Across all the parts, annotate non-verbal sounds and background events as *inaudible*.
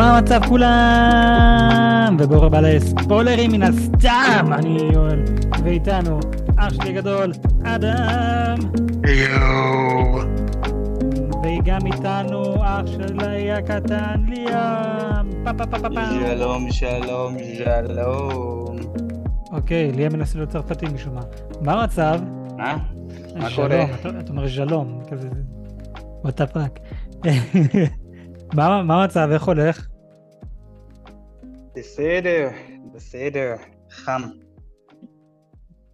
מה המצב כולם? ובואו רבה לספוילרים מן הסתם, אני יואל, ואיתנו אח שלי גדול, אדם. יואו. וגם איתנו אח שלי הקטן, ליאם. פה פה פה פה פה. שלום, שלום, שלום. אוקיי, ליאם מנסה להיות צרפתי משום מה. מה המצב? מה? מה קורה? אתה- אומר שלום, כזה, fuck. *laughs* מה מה המצב, איך הולך? בסדר, בסדר. חם.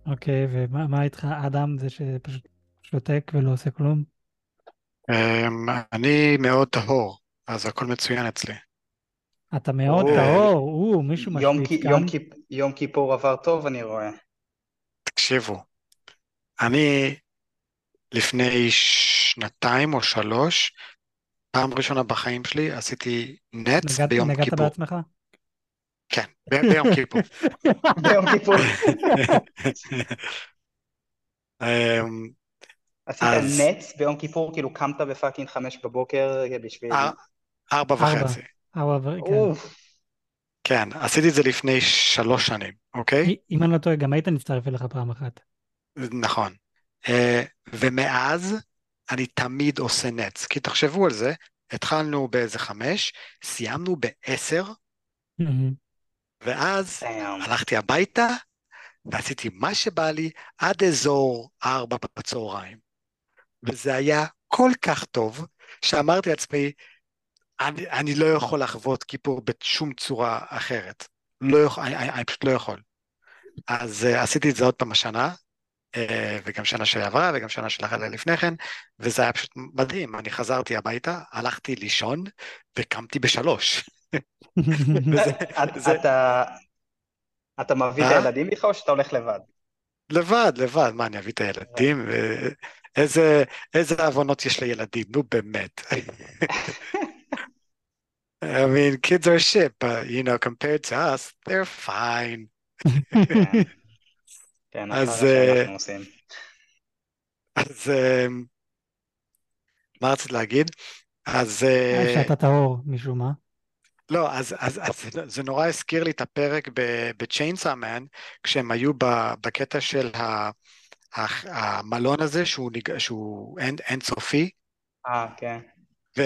אוקיי, ומה מה איתך, אדם, זה שפשוט שותק ולא עושה כלום? אמ, אני מאוד טהור, אז הכל מצוין אצלי. אתה מאוד או. טהור, או, מישהו כי- כאן. יום כיפ- יום כיפור עבר טוב, אני רואה. תקשיבו, אני לפני שנתיים או שלוש, פעם ראשונה בחיים שלי עשיתי נץ נגעת- ביום נגעת כיפור. בעצמך? כן, ב- ביום כיפור. ביום כיפור. אמ, עשית אז- נץ ביום כיפור, כאילו קמת בפאקינג חמש בבוקר בשביל... אר- ארבע. וחצי. ארבע ו- כן. כן, עשיתי את זה לפני שלוש שנים, אוקיי? אם אני לא טועה, גם היית נצטרף אליך פעם אחת. נכון. אה, ומאז אני תמיד עושה נץ, כי תחשבו על זה, התחלנו באיזה חמש, סיימנו בעשר, ואז דאם. הלכתי הביתה ועשיתי מה שבא לי עד אזור ארבע בצהריים. וזה היה כל כך טוב, שאמרתי לעצמי, אני, אני לא יכול לחוות כיפור בשום צורה אחרת. לא יכול, אני, אני, אני פשוט לא יכול. אז uh, עשיתי את זה עוד פעם השנה, uh, וגם שנה שעברה, וגם שנה שלאחר לפני כן, וזה היה פשוט מדהים. אני חזרתי הביתה, הלכתי לישון, וקמתי בשלוש. *laughs* *laughs* אתה... אתה מביא את אה? הילדים איתך או שאתה הולך לבד? לבד, לבד, מה, אני אביא את הילדים? ו- איזה, איזה עוונות יש לילדים, נו באמת. *laughs* I mean, kids are shit, but you know, compared to us, they're fine. כן. אז, אה. אז מה רציתי להגיד? אז אה, שאתה טהור, משום מה. לא, אז, אז, אז זה- נורא הזכיר לי את הפרק Man, כשהם היו בקטע של ה- ה- המלון הזה, שהוא, נג- שהוא אין, אינסופי, אה, כן. ו,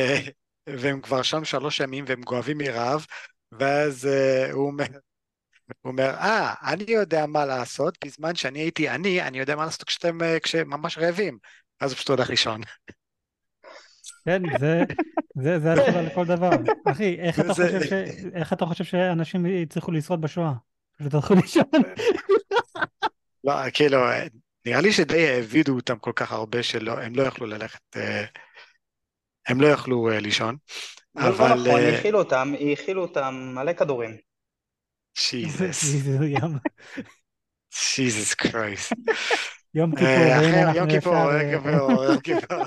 והם כבר שם שלוש ימים והם גואבים מרעב, ואז uh, הוא אומר, הוא אומר, אה, אני יודע מה לעשות, בזמן שאני הייתי עני, אני יודע מה לעשות כשאתם אה, כשממש רעבים. אז הוא פשוט הולך לישון. כן, זה, זה, זה התשובה לכל דבר. אחי, איך אתה זה- חושב ש... איך אתה חושב שאנשים יצליחו לשרוד בשואה? פשוט הלכו לישון. לא, כאילו, נראה לי שדי העבידו אותם כל כך הרבה שהם לא יכלו ללכת, אה, הם לא יכלו אה, לישון, לא, לא אבל... נכון, אה, האכילו אותם, האכילו אותם מלא כדורים. שיזס, שיזס קרייסט. יום כיפור, יום כיפור, יום כיפור.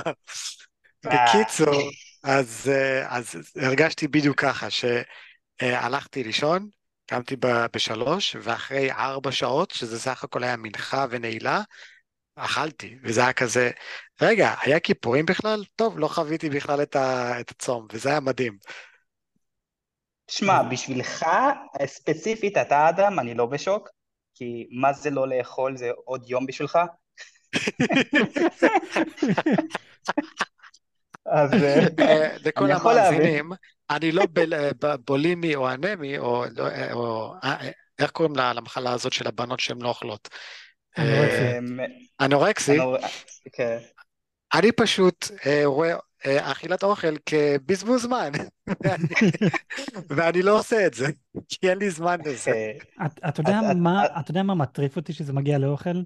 בקיצור, אז, אה, אז הרגשתי בדיוק ככה, שהלכתי לישון, קמתי ב- בשלוש, ואחרי ארבע שעות, שזה סך הכל היה מנחה ונעילה, אכלתי, וזה היה כזה, רגע, היה כיפורים בכלל? טוב, לא חוויתי בכלל את, ה, את הצום, וזה היה מדהים. שמע, בשבילך, ספציפית, אתה אדם, אני לא בשוק, כי מה זה לא לאכול זה עוד יום בשבילך. *laughs* אז אה, אה, *laughs* לכל. המאזינים, אני לא ב- בולימי או אנמי, או, לא, אה, או אה, איך קוראים לה- למחלה הזאת של הבנות שהן לא אוכלות? אה, אנורקסי. אנור- כן. אני פשוט אה, רואה אה, אכילת אוכל כבזבוז זמן, ואני, *laughs* ואני לא עושה את זה, כי אין לי זמן לזה. אה, אתה יודע מה מטריף אותי שזה מגיע לאוכל?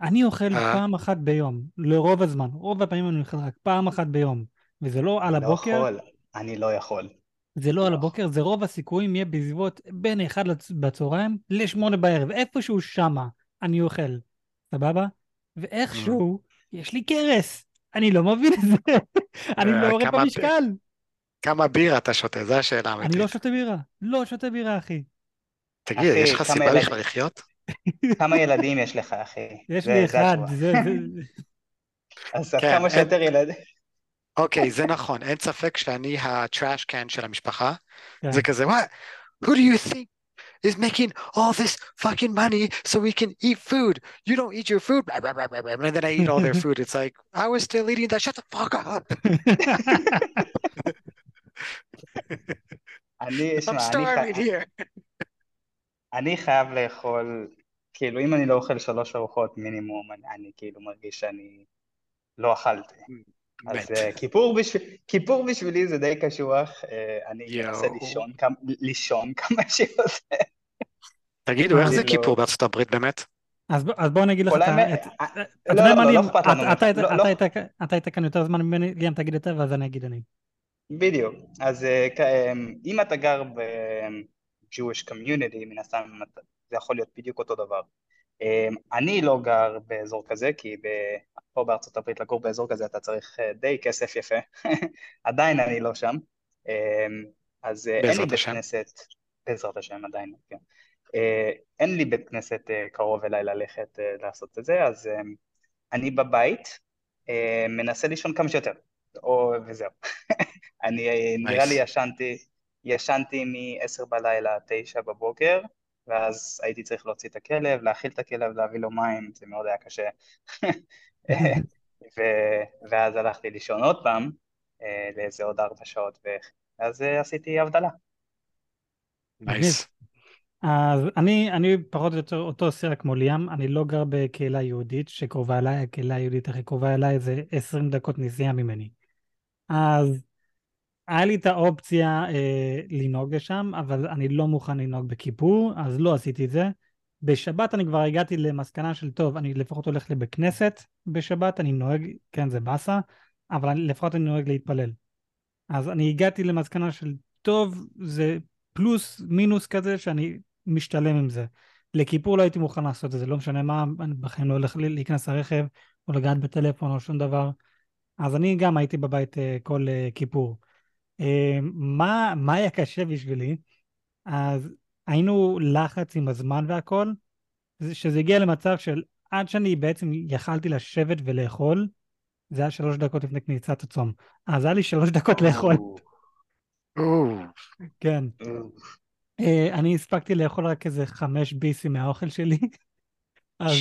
אני אוכל אה? פעם אחת ביום, לרוב הזמן, רוב הפעמים אני אוכל רק פעם אחת ביום, וזה לא על לא הבוקר, יכול, אני לא יכול. זה לא על לא. הבוקר, זה רוב הסיכויים יהיה בסביבות בין 1 לצ- בצהריים ל-8 בערב, איפשהו שמה אני אוכל, סבבה? ואיכשהו יש לי קרס, אני לא מבין את זה, *laughs* אני לא יורד במשקל, כמה בירה אתה שותה? זו השאלה אני האמיתית. לא שותה בירה, לא שותה בירה אחי, תגיד, יש לך סיבה בכלל לחיות? כמה ילדים יש לך, אחי? יש זה- לי זה אחד, התשובה. זה, זה, אז כן, כמה אין- שיותר ילדים. אוקיי, זה נכון, אין ספק שאני הטראש קן של המשפחה. כן. זה כזה, what? Who do you think is making all this fucking money so we can eat food? You don't eat your food, blah, blah, blah, blah, blah. and then I eat all their *laughs* food. It's like, I was still eating that, shut the fuck up. *laughs* *laughs* אני, I'm שמע, אני, starving חי- here. אני חייב לאכול, כאילו אם אני לא אוכל שלוש ארוחות מינימום, אני, אני כאילו מרגיש שאני לא אכלתי. אז מת. אה, כיפור, בשביל, כיפור בשבילי זה די קשוח, אה, אני יואו. מנסה לישון כמה, לישון כמה *laughs* שיותר. תגידו, איך זה לא- כיפור בארצות הברית באמת? אז אז בואו אני אגיד לך אתה לא, יודע לא, מה, לא, ליאם? אכפת לנו אתה- אתה היית- כאן- יותר זמן ממני, ליאם תגיד אתה ואז אני אגיד אני. בדיוק. אז אה, אם אתה גר ב-Jewish community, מן הסתם זה יכול להיות בדיוק אותו דבר. אה, אני לא גר באזור כזה, כי פה בארצות הברית לגור באזור כזה אתה צריך אה, די כסף יפה. *laughs* עדיין אני לא שם. אה, אז אה, אין לי בית. כנסת, בעזרת השם עדיין, כן. אה, אין לי בית כנסת קרוב אליי ללכת לעשות את זה, אז אני בבית מנסה לישון כמה שיותר, או וזהו. *laughs* אני אה, נראה לי. ישנתי, ישנתי מ-10 בלילה עד 9 בבוקר, ואז הייתי צריך להוציא את הכלב, להאכיל את הכלב, להביא לו מים, זה מאוד היה קשה. ו- ואז הלכתי לישון עוד פעם, אה, לאיזה עוד ארבע שעות, ואז אה, עשיתי הבדלה. נייס. אז אני, אני פחות או יותר אותו סרט כמו ליאם, אני לא גר בקהילה יהודית שקרובה אליי, הקהילה היהודית הכי קרובה אליי זה 20 דקות נסיעה ממני. אז היה לי את האופציה אה, לנהוג לשם, אבל אני לא מוכן לנהוג בכיפור, אז לא עשיתי את זה. בשבת אני כבר הגעתי למסקנה של טוב, אני לפחות הולך לבית כנסת בשבת, אני נוהג, כן זה באסה, אבל אני, לפחות אני נוהג להתפלל. אז אני הגעתי למסקנה של טוב, זה פלוס מינוס כזה שאני משתלם עם זה. לכיפור לא הייתי מוכן לעשות את זה, לא משנה מה, אני בחיים לא הולך להיכנס לרכב או לגעת בטלפון או שום דבר. אז אני גם הייתי בבית אה, כל אה, כיפור. אה, מה, מה היה קשה בשבילי? אז היינו לחץ עם הזמן והכל, זה- שזה הגיע למצב של עד שאני בעצם יכלתי לשבת ולאכול, זה היה שלוש דקות לפני כניסת הצום. אז היה לי שלוש דקות לאכול, כן. אה, אני הספקתי לאכול רק איזה חמש ביסים מהאוכל שלי, *laughs* אז.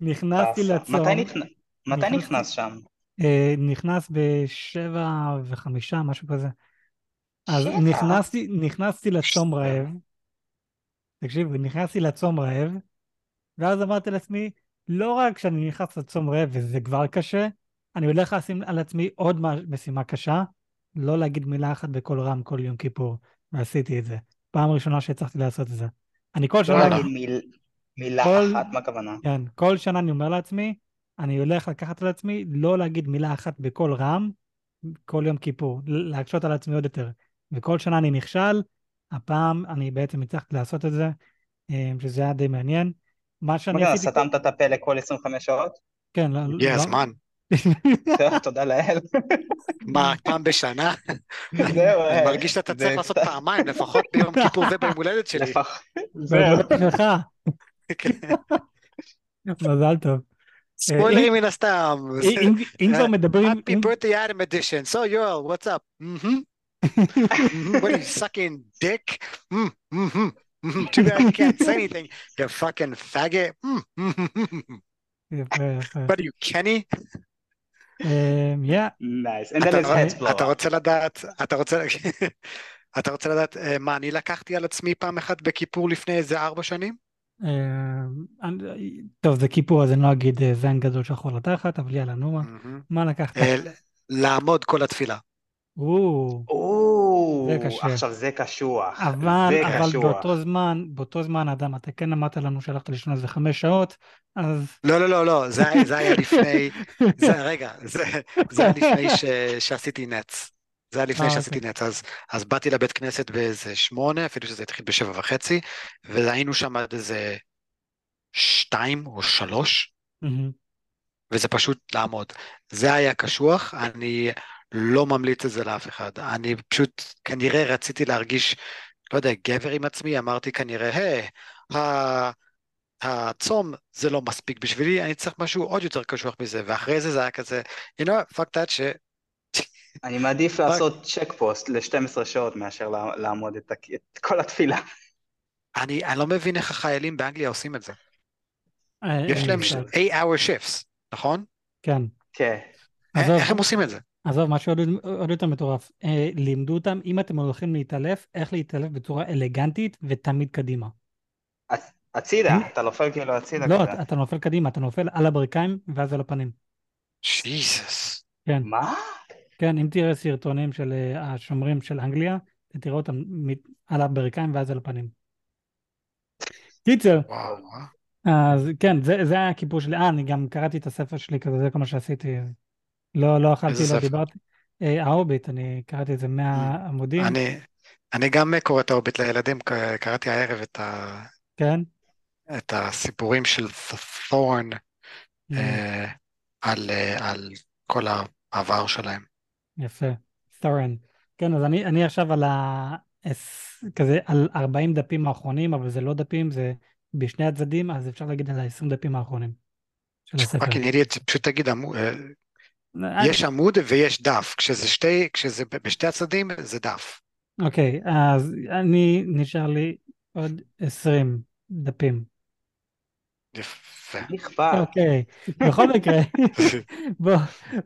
נכנסתי. לצום, מתי נכנס שם? אה, נכנס בשבע וחמישה, משהו כזה. אז שבע? נכנסתי, נכנסתי לצום רעב, תקשיבו, נכנסתי לצום רעב, ואז אמרתי לעצמי, לא רק שאני נכנס לצום רעב וזה כבר קשה, אני הולך לשים על עצמי עוד מה- משימה קשה, לא להגיד מילה אחת בקול רם כל יום כיפור, ועשיתי את זה. פעם ראשונה שהצלחתי לעשות את זה. אני כל לא שנה, להגיד מיל- מילה אחת, מה הכוונה? כן, כל שנה אני אומר לעצמי, אני הולך לקחת על עצמי לא להגיד מילה אחת בקול רם כל יום כיפור, להקשות על עצמי עוד יותר. וכל שנה אני נכשל, הפעם אני בעצם הצלחתי לעשות את זה, אה, שזה היה די מעניין. מה שאני מה, עשיתי... סתמת את הפה לכל 25 שעות? כן, לא... הגיע לא- הזמן. טוב, תודה לאל. מה, פעם בשנה? זהו, אני אה, מרגיש שאתה צריך לעשות פעמיים, לפחות ביום כיפור וביום הולדת שלי. זהו. שלך, כן. מזל טוב. ספוילרים מן הסתם. אה, אם- אם כבר מדברים... Happy אם- birthday Adam edition. So Yoel, what's up? Mm-hmm. mm-hmm. What are you *laughs* sucking dick? Mm, mm-hmm. Mm-hmm. Too bad you can't say anything. You fucking faggot. Mm, *laughs* mm-hmm. יפה, יפה. What are you, Kenny? אמ, יא, Nice. And then אתה, his heads blow אתה up. רוצה לדעת, אתה רוצה, אתה רוצה לדעת אה, מה אני לקחתי על עצמי פעם אחת בכיפור לפני איזה ארבע שנים? אני- טוב, זה כיפור, אז אני לא אגיד אה, זין גדול שחור לתחת, אבל יאללה, נו מה. מה לקחת? אה, לעמוד כל התפילה. או, או, זה קשה. עכשיו זה קשוח. אבל, זה אבל קשוח. באותו זמן, באותו זמן, אדם, אתה כן אמרת לנו שהלכת לישון איזה חמש שעות, אז לא, לא, לא, לא, זה, זה היה לפני, *laughs* זה, רגע, זה, זה היה לפני ש, שעשיתי נץ. זה היה לפני שעשיתי נץ, אז, אז באתי לבית כנסת באיזה שמונה, אפילו שזה התחיל בשבע וחצי, והיינו שם עד איזה שתיים או שלוש, מהמם. וזה פשוט לעמוד. זה היה קשוח, אני לא ממליץ את זה לאף אחד. אני פשוט כנראה רציתי להרגיש, לא יודע, גבר עם עצמי, אמרתי כנראה, היי, ה- הצום זה לא מספיק בשבילי, אני צריך משהו עוד יותר קשוח מזה, ואחרי זה זה היה כזה, you know fuck that shit. אני מעדיף לעשות צ'ק פוסט ל-12 שעות מאשר לעמוד את, את כל התפילה. אני, אני לא מבין איך החיילים באנגליה עושים את זה. אה, יש להם לי מושג. 8-hour shifts, נכון? כן. כן. עזוב. איך הם עושים את זה? עזוב, משהו עוד, עוד יותר מטורף. אה, לימדו אותם, אם אתם הולכים להתעלף, איך להתעלף בצורה אלגנטית ותמיד קדימה. הצ- הצידה, אתה נופל כאילו הצידה לא. אתה, אתה נופל קדימה, אתה נופל על הברכיים ואז על הפנים. ג'יזוס. כן, מה? כן, אם תראה סרטונים של אה, השומרים של אנגליה, אתה תראה אותם על הברכיים ואז על הפנים. קיצר. אז כן, זה, זה היה הכיפור שלי. אה, אני גם קראתי את הספר שלי כזה, זה כל מה שעשיתי. לא, לא אכלתי, לא? דיברתי. אה, ההוביט, אני קראתי איזה 100 עמודים. אני, אני גם קורא את ההוביט לילדים, קראתי הערב את, ה, כן. את הסיפורים של ת'ורן Mm, אה, על, אה, על כל העבר שלהם. יפה. ת'ורן. כן, אז אני, אני עכשיו על ה... כזה על 40 דפים האחרונים, אבל זה לא דפים, זה בשני הצדדים, אז אפשר להגיד על ה-20 דפים האחרונים של *laughs* הספר. fucking idiot, פשוט תגיד, עמו- אה, אני- יש עמוד ויש דף, כשזה שתי, כשזה בשתי הצדדים זה דף. אוקיי, אז אני, נשאר לי עוד 20 דפים. יפה. נכבד. אוקיי, בכל מקרה, *laughs* בוא,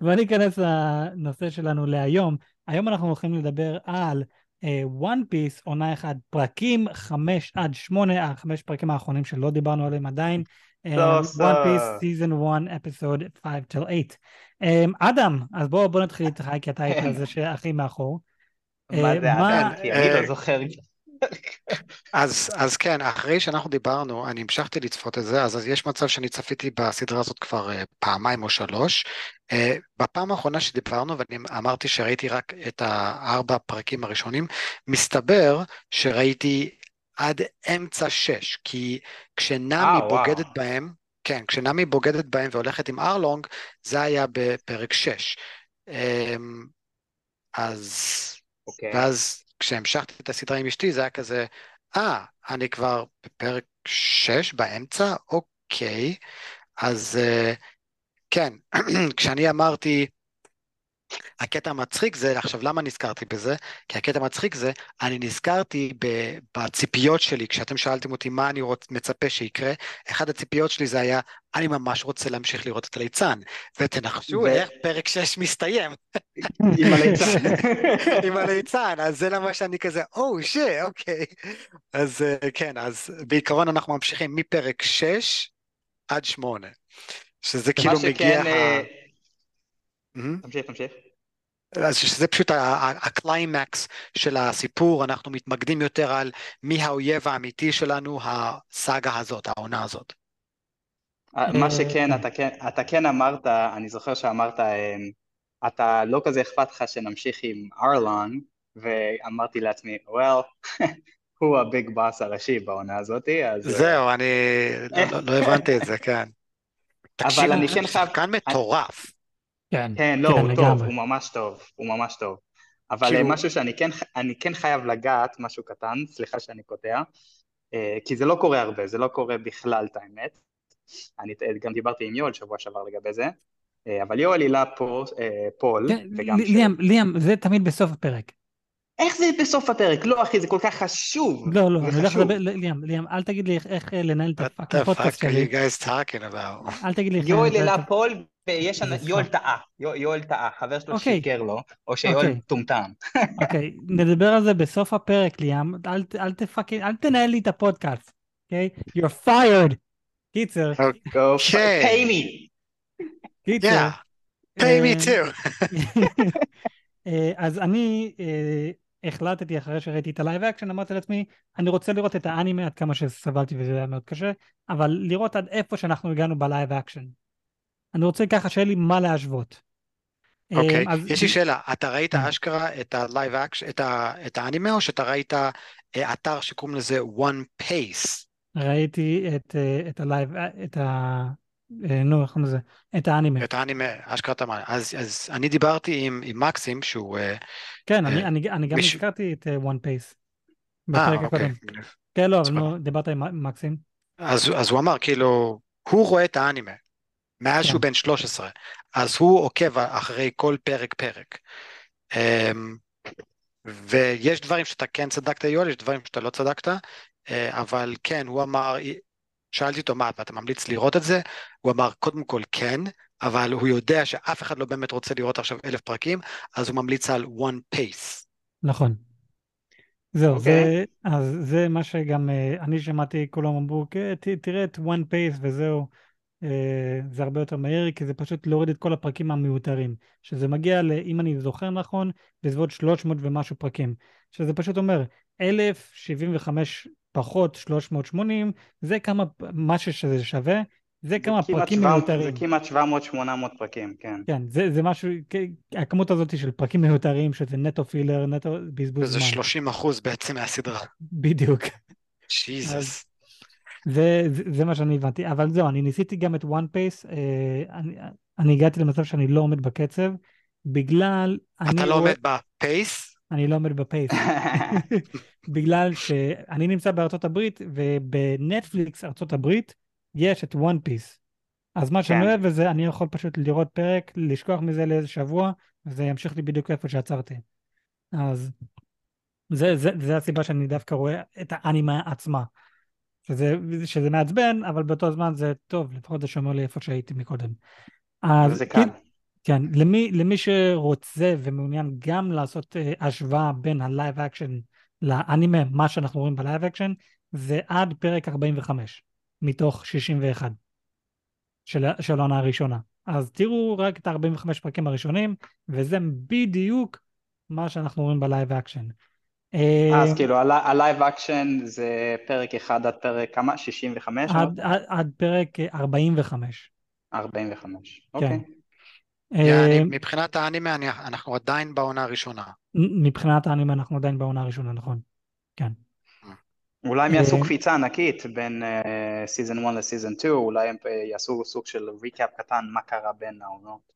בוא ניכנס לנושא שלנו להיום. היום אנחנו הולכים לדבר על One Piece, עונה אחד, פרקים 5 עד 8, החמש פרקים האחרונים שלא דיברנו עליהם עדיין. One Piece, season 1, episode 5 till 8. Um, אדם, אז בוא, בוא נתחיל איתך, כי אתה היית כן. זה שהכי מאחור. מה אה, זה עדיין? כי אני אה, לא זוכר. *laughs* אז, אז כן, אחרי שאנחנו דיברנו, אני המשכתי לצפות את זה, אז, אז יש מצב שאני צפיתי בסדרה הזאת כבר uh, פעמיים או שלוש. Uh, בפעם האחרונה שדיברנו, ואני אמרתי שראיתי רק את הארבע פרקים הראשונים, מסתבר שראיתי עד אמצע שש, כי אה, וואו. בוגדת בהם, כן, כשנמי בוגדת בהם והולכת עם ארלונג, זה היה בפרק שש. Um, אז אוקיי. ואז כשהמשכתי את הסדרה עם אשתי זה היה כזה, אה, אני כבר בפרק 6 באמצע? אוקיי. אז אה, כן, *clears throat* כשאני אמרתי, הקטע המצחיק זה, עכשיו למה נזכרתי בזה? כי הקטע המצחיק זה, אני נזכרתי בציפיות שלי, כשאתם שאלתם אותי מה אני רוצ, מצפה שיקרה, אחד הציפיות שלי זה היה, אני ממש רוצה להמשיך לראות את הליצן, ותנחשו איך פרק 6 מסתיים. עם *laughs* הליצן. עם הליצן, אז זה למה שאני כזה, oh shit, אוקיי. אז אה, כן, אז בעיקרון אנחנו ממשיכים מפרק 6 עד 8, שזה כאילו מגיע, שכן, ה- אה, מהמם. תמשיך, תמשיך. אז שזה פשוט הקליימקס של הסיפור, אנחנו מתמקדים יותר על מי האויב האמיתי שלנו, הסאגה הזאת, העונה הזאת. אה, מה שכן, כן. אתה כן, אתה כן אמרת, אני זוכר שאמרת, אמ, אתה לא כזה אכפת לך שנמשיך עם ארלון, ואמרתי לעצמי, well, הוא הביג באס הראשי בעונה הזאתי, אז... אה, זהו, אני לא- לא- הבנתי את זה, כן. תקשיבו, אני הוא כן שחקן מטורף. כן, כן, לא, כן, הוא טוב, לגמרי. הוא ממש טוב, הוא ממש טוב. אבל כאילו- אה, משהו שאני כן, אני כן חייב לגעת, משהו קטן, סליחה שאני קוטע, אה, כי זה לא קורה הרבה, זה לא קורה בכלל, את האמת. אני גם דיברתי עם יואל שבוע שעבר לגבי זה, אה, אבל יואל העלה פה, פול, כן, וגם לי- ש... ליאם, ליאם, זה תמיד בסוף הפרק. איך זה בסוף הפרק? לא אחי, זה כל כך חשוב. לא, לא, אני הולך. לדבר, ליאם, ליאם, אל תגיד לי איך- אה, לנהל את What הפאקינג the פודקאסט fuck are שלי. you guys talking about? אל תגיד לי איך יואל לנהל את העלה ה- פול, ויש יואל. טעה, יואל- טעה, חבר שלו אוקיי. שיקר לו, או שיואל אוקיי. מטומטם. *laughs* אוקיי, נדבר על זה בסוף הפרק, ליאם. אל ת fucking, אל תנהל לי את הפודקאסט, אוקיי? You're fired. קיצר, אוקיי. pay me. קיצר. Pay me too. *laughs* אה, אז אני אה, החלטתי אחרי שראיתי את ה live action, אמרתי לעצמי, אני רוצה לראות את האנימה עד כמה שסבלתי וזה היה מאוד קשה, אבל לראות עד איפה שאנחנו הגענו ב live action. אני רוצה ככה שיהיה לי מה להשוות. אה, אוקיי, אז- יש לי שאלה, אתה ראית כן. אשכרה את ה live action, את ה- את האנימה, או שאתה ראית אה, אתר שקוראים לזה One Pace? ראיתי את, אה, את ה live, את ה... אה, נו, איך קוראים לזה? את האנימה. את האנימה, אשכרה אתה אמר. אז אז אני דיברתי עם עם מקסים, שהוא... אה, כן, אה, אני, אני, אני גם הזכרתי את One Pace. אה, אוקיי. כן, לא, אבל. נו, דיברת עם מקסים. אז אז הוא אמר, כאילו, הוא רואה את האנימה, מאז כן. שהוא בן 13, אז הוא עוקב אחרי כל פרק פרק. אמ, ויש דברים שאתה כן צדקת יואל, יש דברים שאתה לא צדקת, אבל כן, הוא אמר, שאלתי אותו מה, אתה ממליץ לראות את זה? הוא אמר, קודם כל כן, אבל הוא יודע שאף אחד לא באמת רוצה לראות עכשיו אלף פרקים, אז הוא ממליץ על one pace. נכון. זהו, okay. זה, אוקיי. אז זה מה שגם אה, אני שמעתי, כולם אמרו, "כן, תראה את one pace וזהו, אה, זה הרבה יותר מהיר, כי זה פשוט להוריד את כל הפרקים המיותרים. שזה מגיע, ל, אם אני זוכר נכון, בסביבות 300 ומשהו פרקים. שזה פשוט אומר, 1,075 פחות 380, זה כמה, מה שזה שווה, זה כמה כמעט פרקים 700 מיותרים. זה כמעט 700-800 פרקים, כן. כן, זה, זה משהו, הכמות הזאת של פרקים מיותרים, שזה נטו פילר, נטו בזבוז וזה זמן. 30 אחוז בעצם מהסדרה. בדיוק. ג'יזוס. זה, זה, זה מה שאני הבנתי, אבל זהו, אני ניסיתי גם את one pace, אה, אני, אני הגעתי למצב שאני לא עומד בקצב, בגלל... אתה אני לא רואה- עומד בפייס? אני לא עומד בפייס. *laughs* בגלל שאני נמצא בארצות הברית, ובנטפליקס ארצות הברית יש את one piece. אז מה שאני כן. אוהב בזה, אני יכול פשוט לראות פרק, לשכוח מזה לאיזה שבוע, וזה ימשיך לי בדיוק איפה שעצרתי. אז זה, זה, זה הסיבה שאני דווקא רואה את האנימה עצמה. שזה, שזה מעצבן, אבל באותו זמן זה טוב, לפחות זה שומר לי איפה שהייתי מקודם. אז וזה קל. כן, למי, למי שרוצה ומעוניין גם לעשות אה, השוואה בין ה live action לאנימה, מה שאנחנו רואים ב live action, זה עד פרק 45 מתוך 61 של, של העונה הראשונה. אז תראו רק את ה-45 פרקים הראשונים, וזה בדיוק מה שאנחנו רואים ב live action. אה, אז כאילו הלי- ה live action זה פרק אחד עד פרק כמה? 65? עד, עד, עד פרק אה, 45. 45. כן. אוקיי. אה, יעני, מבחינת האנימה אני- אנחנו עדיין בעונה הראשונה. מבחינת האנימה אנחנו עדיין בעונה הראשונה, נכון? כן. אולי הם יעשו אה, קפיצה ענקית בין season 1 ל season 2, אולי הם אה, יעשו סוג של recap קטן מה קרה בין העונות.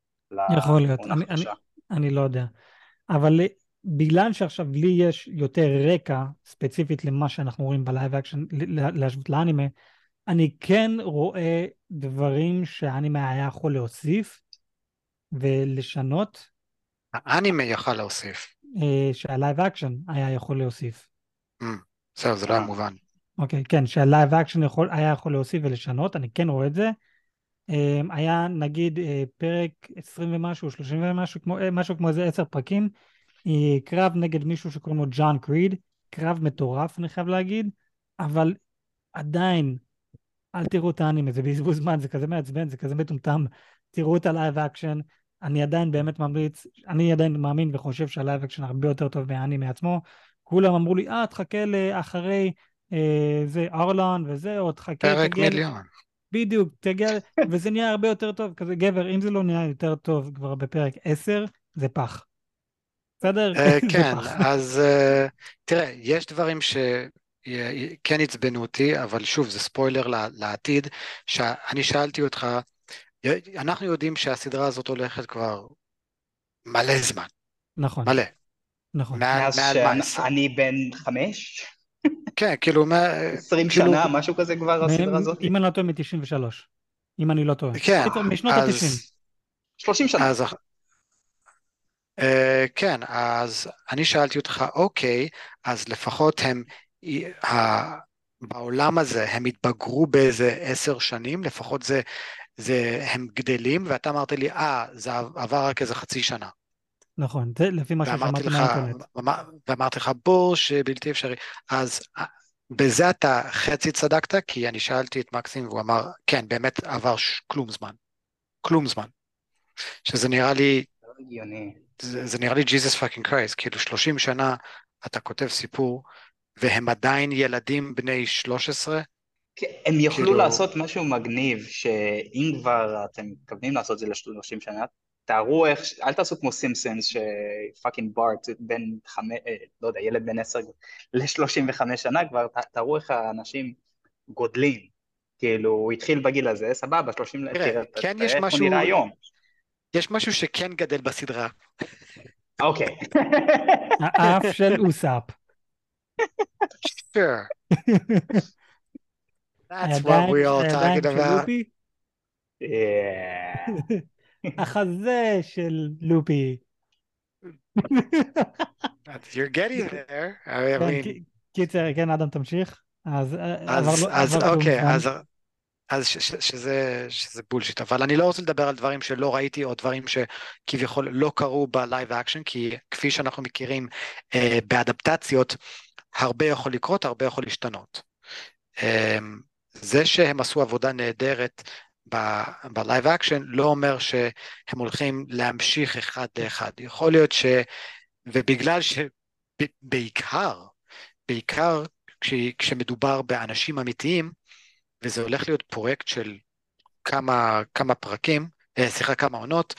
יכול להיות, אני, אני, החדשה. אני לא יודע. אבל בגלל שעכשיו לי יש יותר רקע ספציפית למה שאנחנו רואים ב live action, ל- להשוות לאנימה, אני כן רואה דברים שהאנימה היה יכול להוסיף ולשנות, האנימה יכל להוסיף. אה, שה live action היה יכול להוסיף. זהו, זה לא היה אה. מובן. אוקיי, כן, שה live action היה יכול להוסיף ולשנות, אני כן רואה את זה. אה, היה נגיד פרק 20 ומשהו, 30 ומשהו, כמו, משהו כמו איזה 10 פרקים, קרב נגד מישהו שקוראים לו דון קריג, קרב מטורף אני חייב להגיד, אבל עדיין, אל תראו את האנימה, זה בזבוז זמן, זה כזה מעצבן, זה כזה מטומטם, תראו את ה live action, אני עדיין באמת ממליץ, אני עדיין מאמין וחושב שה live action הרבה יותר טוב מהאנימה עצמו, כולם אמרו לי, אה, תחכה לאחרי אה, זה ארלונג וזה, או תחכה, פרק תגיע... מיליון. בדיוק, תגיע, וזה נהיה הרבה יותר טוב, כזה גבר, אם זה לא נהיה יותר טוב כבר בפרק 10, זה פח. בסדר? אה, *laughs* זה כן, פח. אז אה, תראה, יש דברים שכן עצבנו אותי, אבל שוב, זה ספוילר לעתיד, שאני שאלתי אותך, אנחנו יודעים שהסדרה הזאת הולכת כבר מלא זמן, נכון, מלא. נכון. מעל מאז שאני בן חמש, כן, כאילו, מה- 20 כאילו- שנה, משהו כזה כבר הסדרה הזאת. אם אני לא טועה, מ-93. אם אני לא טועה. כן, משנות אז- ה-90. 30 שנה. אז אה, כן, אז אני שאלתי אותך, אוקיי, אז לפחות הם, ה- בעולם הזה הם התבגרו באיזה עשר שנים, לפחות זה, זה, הם גדלים, ואתה אמרת לי, אה, זה עבר רק איזה חצי שנה. נכון, זה לפי מה לך, מהאינטרנט. ואמר- ואמרתי לך, בוש, בלתי אפשרי. אז אה, בזה אתה חצי צדקת, כי אני שאלתי את מקסים והוא אמר, כן, באמת עבר ש- כלום זמן. כלום זמן. שזה נראה לי, לא. זה, זה נראה לי Jesus fucking Christ, כאילו 30 שנה אתה כותב סיפור, והם עדיין ילדים בני 13, כן, הם יוכלו כאילו- לעשות משהו מגניב, שאם כבר אתם מתכוונים לעשות את זה ל-30 שנה, תארו איך, אל תעשו כמו סימפסונס שפאקינג בארט בן חמש, אה, לא יודע, ילד בן עשר ל-35 שנה כבר, ת- תראו איך האנשים גודלים. כאילו, הוא התחיל בגיל הזה, סבבה, 30, תראה, תראה, כן יש איך הוא משהו- נראה היום. יש משהו שכן גדל בסדרה. אוקיי. האף של אוסאפ. Sure, that's what we all talking about. לופי, Yeah. *laughs* החזה של לופי. You're getting *laughs* there. I כן, mean, כי- קיצר, כן, אדם תמשיך. אז אה, כלום אוקיי. אז, אז ש, ש, שזה, שזה bullshit, אבל אני לא רוצה לדבר על דברים שלא ראיתי או דברים שכביכול לא קרו ב live action, כי כפי שאנחנו מכירים אה, באדפטציות, הרבה יכול לקרות, הרבה יכול להשתנות. אה, זה שהם עשו עבודה נהדרת ב live action לא אומר שהם הולכים להמשיך אחד לאחד. יכול להיות ש... ובגלל שבעיקר, בעיקר כש, כשמדובר באנשים אמיתיים, וזה הולך להיות פרויקט של כמה, כמה פרקים, אה, סליחה, כמה עונות,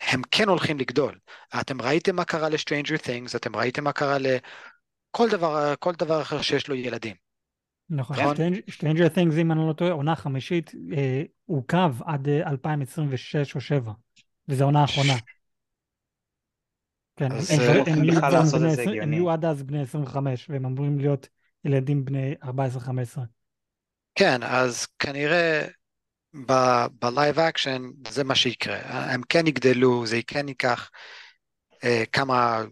הם כן הולכים לגדול. אתם ראיתם מה קרה ל-Stranger Things, אתם ראיתם מה קרה לכל דבר, כל דבר אחר שיש לו ילדים. נכון, נכון? Stranger- Stranger Things, אם אני לא טועה, עונה חמישית אה, עוכב עד אה, 2026 או 2007, וזו העונה האחרונה. כן, הם- אה. יהיו עד אז בני 25, והם אמורים להיות ילדים בני 14-15. כן, אז כנראה ב live action זה מה שיקרה. הם כן יגדלו, זה כן ייקח אה, כמה,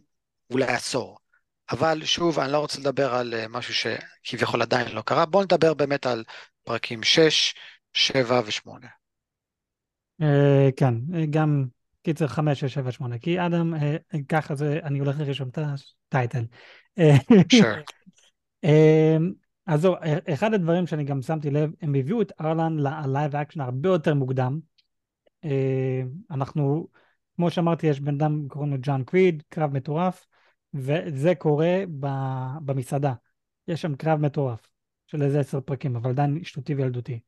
אולי עשור. אבל שוב, אני לא רוצה לדבר על אה, משהו שכביכול עדיין לא קרה, בואו נדבר באמת על פרקים 6, 7 ו-8. אה, כן, אה, גם קיצר 5, 6, 7, 8, כי אדם, אה, ככה זה, אני הולך לרשום את ה title. *laughs* אז זהו, אחד הדברים שאני גם שמתי לב, הם הביאו את ארלונג ל live action הרבה יותר מוקדם. אנחנו, כמו שאמרתי, יש בן אדם, קוראים לו דון קריג, קרב מטורף, וזה קורה ב- במסעדה. יש שם קרב מטורף של איזה עשר פרקים, אבל עדיין שטותי וילדותי.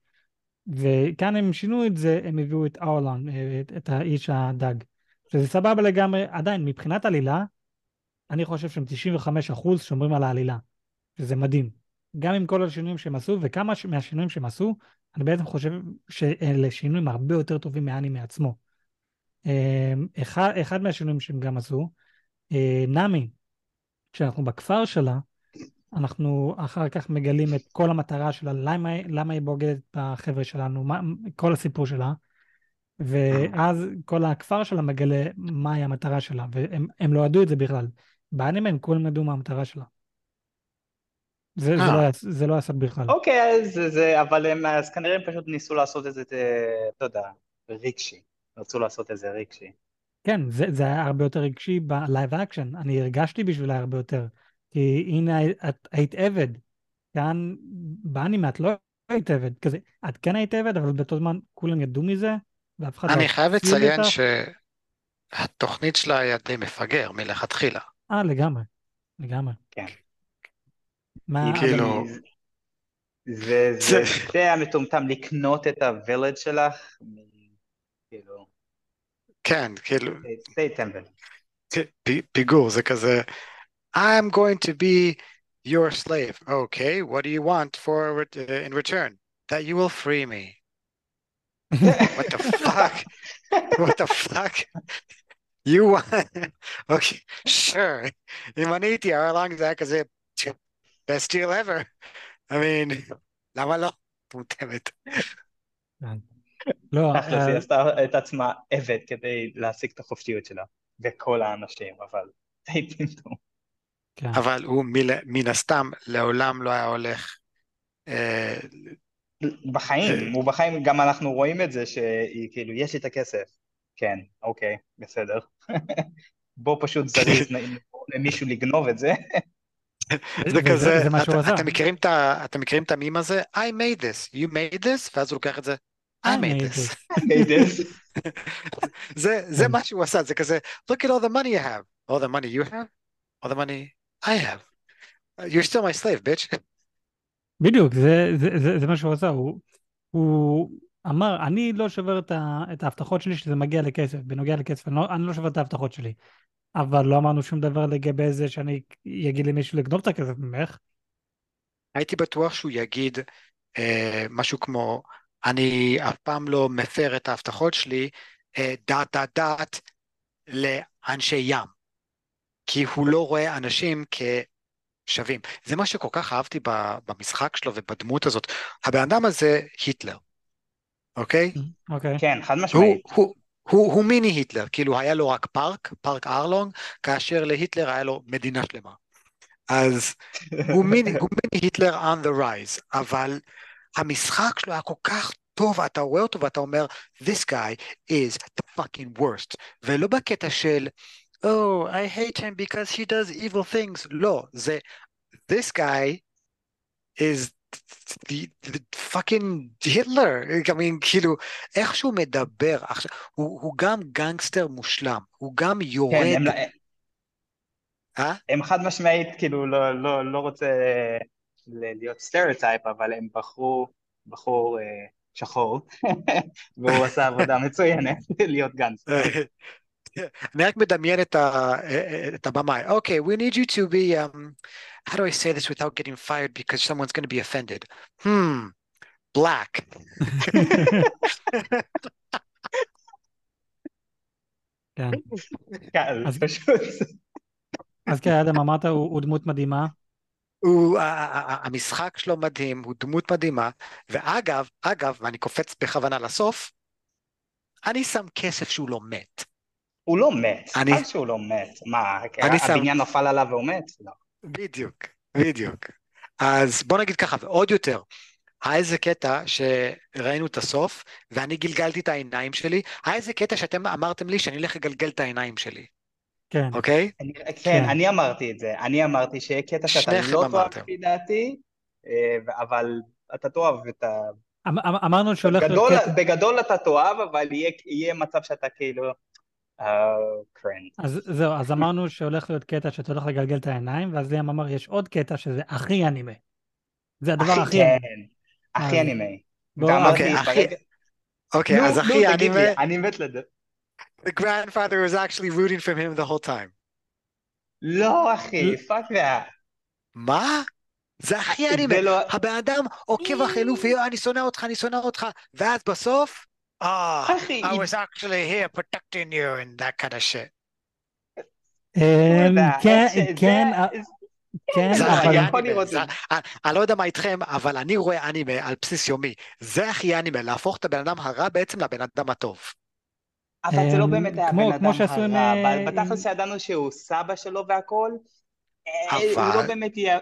וכאן הם שינו את זה, הם הביאו את אורלון, אה, את, את האיש הדג. שזה סבבה לגמרי, עדיין, מבחינת עלילה, אני חושב שהם 95% שומרים על העלילה, שזה מדהים. גם עם כל השינויים שהם עשו, וכמה ש- מהשינויים שהם עשו, אני בעצם חושב שאלה שינויים הרבה יותר טובים מהאנימה עצמו. אה, אחד, אחד מהשינויים שהם גם עשו, אה, נאמי, כשאנחנו בכפר שלה, אנחנו אחר כך מגלים את כל המטרה שלה, למה, למה היא בוגדת בחבר'ה שלנו, מה, כל הסיפור שלה, ואז כל הכפר שלה מגלה מהי המטרה שלה, והם הם לא ידעו את זה בכלל. באנימה הם כולם ידעו מה המטרה שלה. זה, זה, אה. לא, היה- זה לא סוד בכלל. אוקיי, אז זה, אבל הם, אז כנראה הם פשוט ניסו לעשות את זה, אה, אתה יודע, רגשי. רצו לעשות את זה רגשי. כן, זה, זה היה הרבה יותר רגשי ב live action, אני הרגשתי בשבילה הרבה יותר. כי הנה, את היית עבד. כאן, באנימה את לא היית עבד. כזה, את כן היית עבד, אבל באותו זמן כולם ידעו מזה, ואף אחד לא אני חייב לציין אותך. שהתוכנית שלה היה די מפגר מלכתחילה. אה, לגמרי. לגמרי. כן. מה, כאילו- זה, זה, זה- זה די המטומטם לקנות את הווילג' שלך, כאילו, כן, כאילו, די- די טמבל. פ- פיגור, זה כזה, I'm going to be your slave. Okay, what do you want for uh, in return? That you will free me. *laughs* What the fuck? What the fuck? You want? *laughs* Okay, sure. אם אני הייתי ארלונג זה היה כזה, best deal ever. I mean, למה לא? מותאמת. לא, *laughs* תכל'ס, אה, היא עשתה את עצמה עבד כדי להשיג את החופשיות שלה, וכל האנשים, אבל די טמטום. כן. אבל הוא מן הסתם לעולם לא היה הולך אה, בחיים, הוא בחיים, גם אנחנו רואים את זה שהיא כאילו, יש לי את הכסף. כן, אוקיי, בסדר. *laughs* בוא פשוט זריז, *laughs* למישהו לגנוב את זה. זה כזה, אתם מכירים את המים הזה? I made this, you made this, ואז הוא לוקח את זה, I made this. made this. זה זה כן. מה שהוא עשה, זה כזה, look at all the money you have, all the money you have, all the money I have. You're still my slave, bitch. בדיוק, זה, זה, זה, זה מה שהוא עשה, הוא, הוא אמר, אני לא שובר את, ה, את ההבטחות שלי שזה מגיע לכסף, בנוגע לכסף, אני לא, אני לא שובר את ההבטחות שלי. אבל לא אמרנו שום דבר לגבי זה שאני אגיד למישהו לגנוב את הכסף ממך. הייתי בטוח שהוא יגיד אה, משהו כמו, אני אף פעם לא מפר את ההבטחות שלי, אה, דעת דעת דעת לאנשי ים. כי הוא לא רואה אנשים כשווים. זה מה שכל כך אהבתי במשחק שלו ובדמות הזאת. הבן אדם הזה היטלר, אוקיי? אוקיי. כן, חד הוא, משמעית. הוא, הוא, הוא מיני היטלר, כאילו היה לו רק פארק, פארק ארלונג, כאשר להיטלר היה לו מדינה שלמה. אז הוא מיני, הוא מיני היטלר on the rise, אבל המשחק שלו היה כל כך טוב, אתה רואה אותו ואתה אומר, this guy is the fucking worst, ולא בקטע של, oh, I hate him because he does evil things, לא, זה, this guy is the, the fucking היטלר, I mean, כאילו, איך שהוא מדבר, עכשיו, הוא, הוא גם גנגסטר מושלם, הוא גם יורד. כן, הם, אה? הם חד משמעית, כאילו, לא, לא, לא רוצה להיות stereotype, אבל הם בחרו, בחור אה, שחור, *laughs* והוא עשה עבודה מצוינת *laughs* להיות גנגסטר. *laughs* אני רק מדמיין את, ה, את הבמאי. אוקיי, okay, we need you to be, um, how do I say this without getting fired because someone's going to be offended? Hmm, black. כן. קל, אז- פשוט. אז כן, אדם, אמרת, הוא דמות מדהימה. הוא, המשחק שלו מדהים, הוא דמות מדהימה, ואגב, אגב, ואני קופץ בכוונה לסוף, אני שם כסף שהוא לא מת. הוא לא מת, אני- חבל שהוא לא מת. מה, אני שם- הבניין נפל עליו והוא מת? לא. בדיוק, בדיוק. אז בוא נגיד ככה, ועוד יותר, היה איזה קטע שראינו את הסוף, ואני גלגלתי את העיניים שלי, היה איזה קטע שאתם אמרתם לי שאני הולך לגלגל את העיניים שלי, כן. אוקיי? אני- כן, כן. אני אמרתי את זה. אני אמרתי שיהיה קטע שאתה לא תאהב. לפי דעתי, אה, אבל אתה תאהב את ה... אמ- אמ- אמרנו שהולך להיות בגדול, קטע, בגדול אתה תאהב, אבל יהיה, יהיה מצב שאתה כאילו... אה. אז זהו, אז אמרנו שהולך להיות קטע שאתה הולך לגלגל את העיניים, ואז ליאם אמר, יש עוד קטע שזה הכי אנימה. זה הדבר הכי כן, אנימה. הכי אנימה. אוקיי, אז הכי אנימה, אני מת לדעת. The grandfather was actually rooting for him the whole time. לא, אחי, fuck that. מה? זה הכי אנימה. זה לא... הבן אדם עוקב אחרי לופי, "יואו, אני שונא אותך, אני שונא אותך, ואז בסוף, אה, I was actually here protecting you and that kind of shit. כן, כן, אה, כן, אבל-. אני- אני לא יודע מה איתכם, אבל אני רואה אנימה על בסיס יומי. זה הכי אנימה, להפוך את הבן אדם הרע בעצם לבן אדם הטוב. אבל זה לא אמ, באמת היה בן כמו אדם שעשו עם, הרע, אה, אבל בתכלס ידענו שהוא סבא שלו והכל, אה, הוא לא באמת יהיה...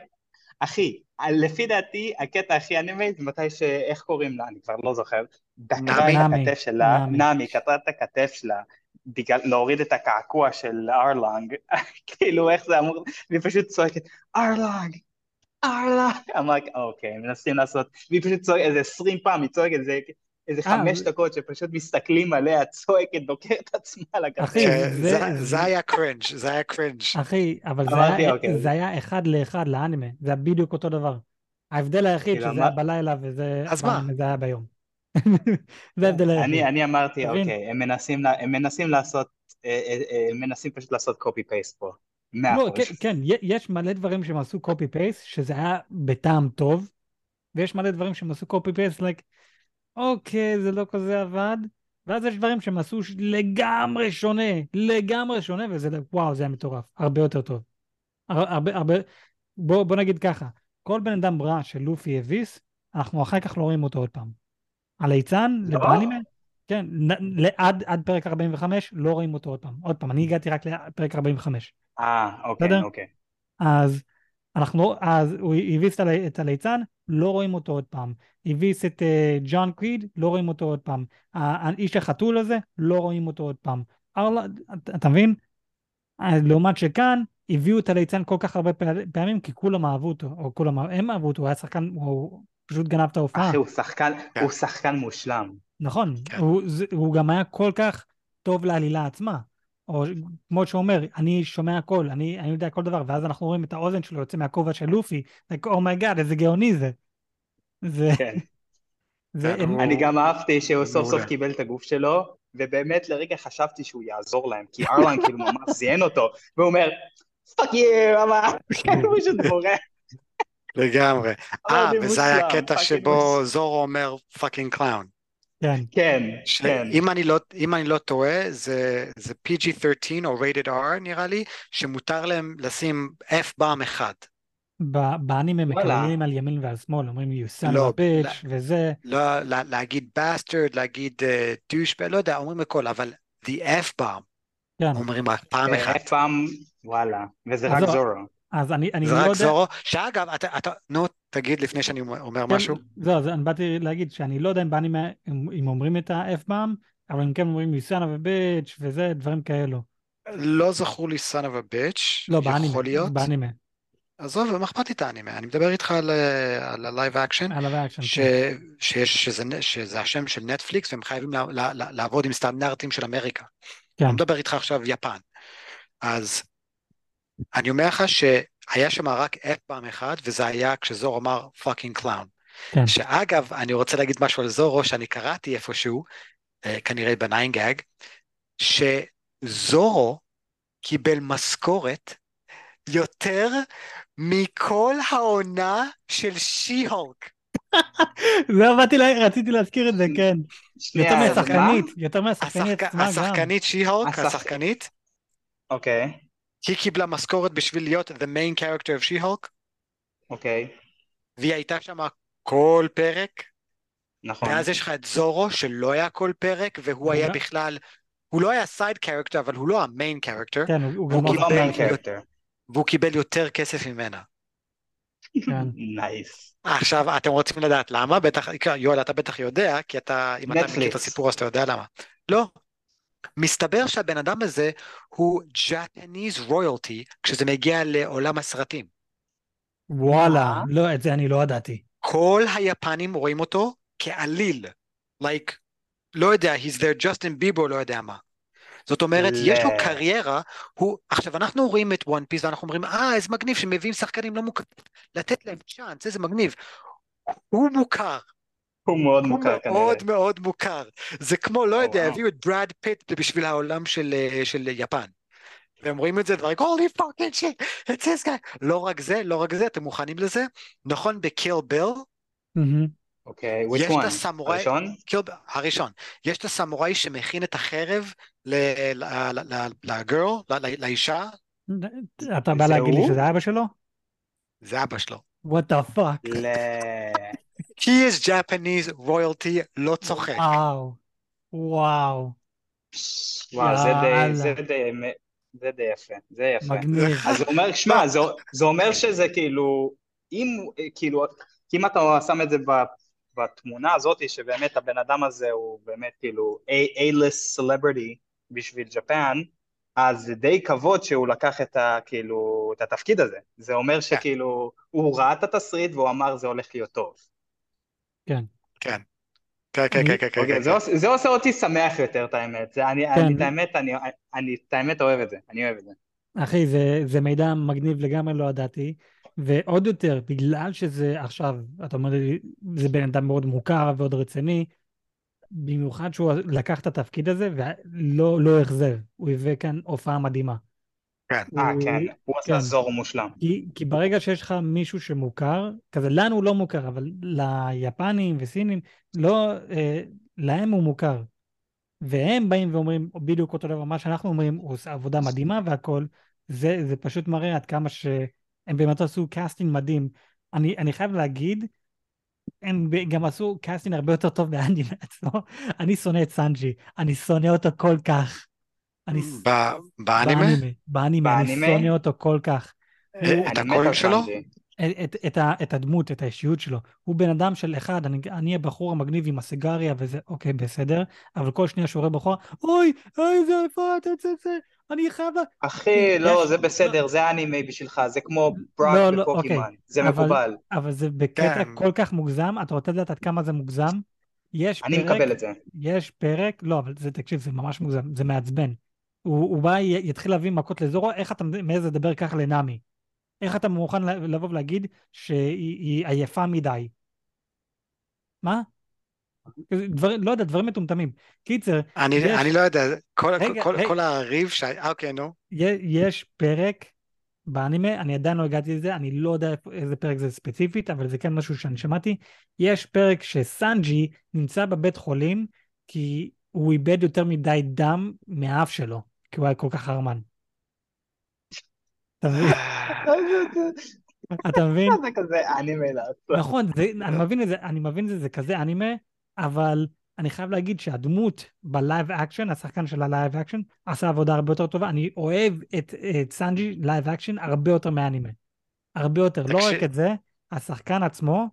אחי, לפי דעתי, הקטע הכי אנימה זה מתי ש... איך קוראים לה? אני כבר לא זוכר. דקרה נמי. את נמי, הכתף שלה, נמי. נמי, קטרה את הכתף שלה, בגלל להוריד את הקעקוע של ארלונג, *laughs* כאילו איך זה אמור, והיא פשוט צועקת, ארלונג, ארלונג, אמרתי, אוקיי, מנסים לעשות, והיא פשוט צועקת איזה עשרים פעם, היא צועקת איזה... איזה אה, חמש זה- דקות שפשוט מסתכלים עליה, צועקת, דוקרת עצמה על הכתף. אחי, זה- היה cringe, זה היה cringe. אחי, אבל זה אמרתי, היה- אוקיי. זה היה אחד לאחד לאנימה, זה היה בדיוק אותו דבר. ההבדל היחיד כאילו, שזה היה בלילה וזה אז מה? באנימה, זה היה ביום. *laughs* זה ההבדל היחיד. אני, אני אמרתי? אוקיי, הם מנסים, לעשות, אה, אה, הם מנסים פשוט לעשות copy paste פה. לא. כן, כן, יש מלא דברים שהם עשו copy paste, שזה היה בטעם טוב, ויש מלא דברים שהם עשו copy paste, like, אוקיי, זה לא כזה עבד, ואז יש דברים שהם עשו לגמרי שונה, לגמרי שונה, וזה, וואו, זה היה מטורף, הרבה יותר טוב. הר- הרבה, הרבה, בוא, בוא נגיד ככה, כל בן אדם רע שלופי הביס, אנחנו אחר כך לא רואים אותו עוד פעם. הליצן, לא? באנימה, כן, נ- ל- עד, עד פרק 45 לא רואים אותו עוד פעם. עוד פעם, אני הגעתי רק לפרק 45. אה, אוקיי, בסדר? אוקיי. אז אנחנו, אז הוא הביס את הלי- את הליצן, לא רואים אותו עוד פעם. הביס את אה, ג'ון קריד, לא רואים אותו עוד פעם. האיש החתול הזה, לא רואים אותו עוד פעם. ארלה, אתה- אתה מבין? לעומת שכאן, הביאו את הליצן כל כך הרבה פעמים, כי כולם אהבו אותו, או כולם, הם אהבו אותו, הוא היה שחקן, הוא פשוט גנב את ההופעה. אחי, הוא שחקן, כן. הוא שחקן מושלם. נכון, כן. הוא גם היה כל כך טוב לעלילה עצמה. או כמו שהוא אומר, אני שומע הכל, אני, אני יודע כל דבר, ואז אנחנו רואים את האוזן שלו יוצא מהכובע של לופי, oh my god, איזה גאוני זה. זה, כן. *laughs* זה, הם, הוא- אני גם אהבתי שהוא סוף סוף. קיבל את הגוף שלו, ובאמת לרגע חשבתי שהוא יעזור להם, כי ארלונג כאילו ממש זיין אותו, והוא אומר, fuck you, אמר, הוא פשוט בורח. לגמרי. אה, וזה היה הקטע fucking שבו. זורו אומר fucking clown. כן, כן, כן. אם אני לא, אם אני לא טועה, זה, זה PG-13 או rated R נראה לי, שמותר להם לשים F-bomb אחד. ב- באנימה וואלה. מקללים על ימין ועל שמאל, אומרים you son לא, of a bitch, וזה, לא, לה, להגיד bastard, להגיד uh, douchebag, לא יודע, אומרים הכל, אבל the F-bomb, כן. אומרים רק פעם אחת. פעם, וואלה, וזה רק. זורו. אז אני, אני זה לא רק יודע... זורו, שאגב, אתה, אתה, נו, תגיד לפני שאני אומר כן, משהו. זהו, אז אני באתי להגיד שאני לא יודע אם באנימה, אם אם אומרים את ה-F-bomb, אבל הם כן אומרים you son of a bitch וזה, דברים כאלו. לא זכור לי a bitch, לא, באנימה. יכול להיות. באנימה. עזוב, מה אכפת לי את האנימה? אני מדבר איתך על, אה, על ה-live action, על ה reaction. ש, שיש, שזה, שזה השם של נטפליקס והם חייבים לה, לה, לה, לעבוד עם סטנדרטים של אמריקה. כן. אני מדבר איתך עכשיו יפן. אז אני אומר לך שהיה שם רק fuck פעם אחד, וזה היה כשזורו אמר fucking clown. כן. שאגב, אני רוצה להגיד משהו על זורו, שאני קראתי איפשהו, אה, כנראה בניינגאג, שזורו קיבל משכורת יותר מכל העונה של שי-הולק. זהו, באתי, לה- רציתי להזכיר את זה, כן. יותר? מהשחקנית, יותר מהשחקנית השחק... עצמה גם. השחקנית שי-הולק, השח- השחקנית, אוקיי, היא קיבלה משכורת בשביל להיות the main character of שי-הולק, אוקיי, והיא הייתה שם כל פרק, נכון. ואז יש לך את זורו שלא היה כל פרק, והוא היה גם- בכלל, הוא לא היה side character, אבל הוא לא ה main character, כן, הוא- גם הוא לא לא קיבל- main character. והוא קיבל יותר כסף ממנה. כן. *laughs* nice. עכשיו, אתם רוצים לדעת למה? בטח, יואל, אתה בטח יודע, כי אתה, אם אתה מכיר את. הסיפור אז אתה יודע למה. לא. מסתבר שהבן אדם הזה הוא Japanese royalty כשזה מגיע לעולם הסרטים. וואלה? לא, את זה אני לא ידעתי. כל היפנים רואים אותו כאליל. like, לא יודע, he's their ג'סטין ביבר, לא יודע מה. זאת אומרת, ל- יש לו קריירה, הוא, עכשיו אנחנו רואים את וואן פיס ואנחנו אומרים, אה, איזה מגניב שמביאים שחקנים לא מוכרים, לתת להם צ'אנס, איזה מגניב. הוא מוכר, הוא מאוד הוא מוכר כנראה. מאוד מאוד מוכר. זה כמו, לא יודע, וואו. הביאו את ברד פיט בשביל העולם של, אה, של יפן. והם רואים את זה, דברים, holy fucking shit, it's this guy. לא רק זה, לא רק זה, אתם מוכנים לזה? נכון, בקיל ביל. אוקיי, which one? הסמוראי- הראשון? קיל הראשון. יש את הסמוראי שמכין את החרב ל- ל- ל- ל- לגרל, ל- ל- לאישה, אתה בא להגיד לי הוא? שזה אבא שלו? זה אבא שלו. what the fuck? He is Japanese royalty, לא צוחק. וואו, וואו, וואו, זה די-. זה די- זה די יפה, זה יפה. מגניב. אז זה אומר, שמע, זה, זה אומר שזה כאילו, אם, כאילו, כי אם אתה שם את זה בתמונה הזאת, שבאמת הבן אדם הזה הוא באמת כאילו A-list celebrity בשביל ג'פן, אז זה די כבוד שהוא לקח את, ה, כאילו, את התפקיד הזה. זה אומר שכאילו, הוא ראה את התסריט והוא אמר זה הולך להיות טוב. כן. כן, כן, כן, אני- כן, כן, אוקיי, כן. זה, עושה- זה עושה אותי שמח יותר, את האמת. זה, אני, כן. אני, את האמת, אני, אני, את האמת אוהב את זה, אני אוהב את זה. אחי, זה, זה מידע מגניב לגמרי, לא ידעתי. ועוד יותר, בגלל שזה עכשיו, אתה אומר לי, זה בן אדם מאוד מוכר ועוד רציני, במיוחד שהוא לקח את התפקיד הזה ולא לא אכזב, הוא הביא כאן הופעה מדהימה. כן. אה, הוא- כן, הוא כן. עשה זור מושלם. כי, כי ברגע שיש לך מישהו שמוכר, כזה לנו הוא לא מוכר, אבל ליפנים וסינים, לא, אה, להם הוא מוכר. והם באים ואומרים בדיוק אותו דבר, מה שאנחנו אומרים, הוא עושה עבודה מדהימה והכל, זה, זה פשוט מראה עד כמה שהם באמת עשו קאסטינג מדהים. אני, אני חייב להגיד, הם גם עשו קאסטינג הרבה יותר טוב מהאנימה *laughs* עצמו. אני שונא את סנג'י, אני שונא אותו כל כך. אני ש- ב- באנימה? באנימה, אני באנימה? שונא אותו כל כך. אה, את אני הקול שלו? את, את, את, ה, את הדמות, את האישיות שלו. הוא בן אדם של אחד, אני, אני הבחור המגניב עם הסיגריה וזה, אוקיי, בסדר, אבל כל שנייה שהוא רואה בחורה, אוי, אוי, זה איפה אתה, זה, זה, אני חייב... לה-" אחי, לא, זה בסדר, זה אנימה בשבילך, זה כמו ברק לא, לא, ופוקימון, אוקיי. זה אבל- מקובל, אבל זה בקטע כן. כל כך מוגזם, אתה רוצה לדעת עד כמה זה מוגזם? יש אני פרק, מקבל את זה. יש פרק, לא, אבל זה, תקשיב, זה ממש מוגזם, זה מעצבן. הוא, הוא בא, יתחיל להביא מכות לזורו, איך אתה מעז לדבר כך לנאמי? איך אתה מוכן לבוא ולהגיד שהיא היא עייפה מדי? מה? דברים, לא יודע, דברים מטומטמים. קיצר, אני יש- אני לא יודע, כל- רגע, כל- רגע. כל הריב שהיה, אוקיי, נו. יש פרק באנימה, אני עדיין לא הגעתי לזה, אני לא יודע איזה פרק זה ספציפית, אבל זה כן משהו שאני שמעתי. יש פרק שסנג'י נמצא בבית חולים, כי הוא איבד יותר מדי דם מהאף שלו, כי הוא היה כל כך חרמן. אתה מבין? אתה מבין? זה כזה אנימה לעשות. נכון, זה, אני מבין את זה, אני מבין את זה, זה כזה אנימה, אבל אני חייב להגיד שהדמות ב live action, השחקן של ה live action, עשה עבודה הרבה יותר טובה. אני אוהב את, את סנג'י live action הרבה יותר מהאנימה. הרבה יותר. לא רק את זה, השחקן עצמו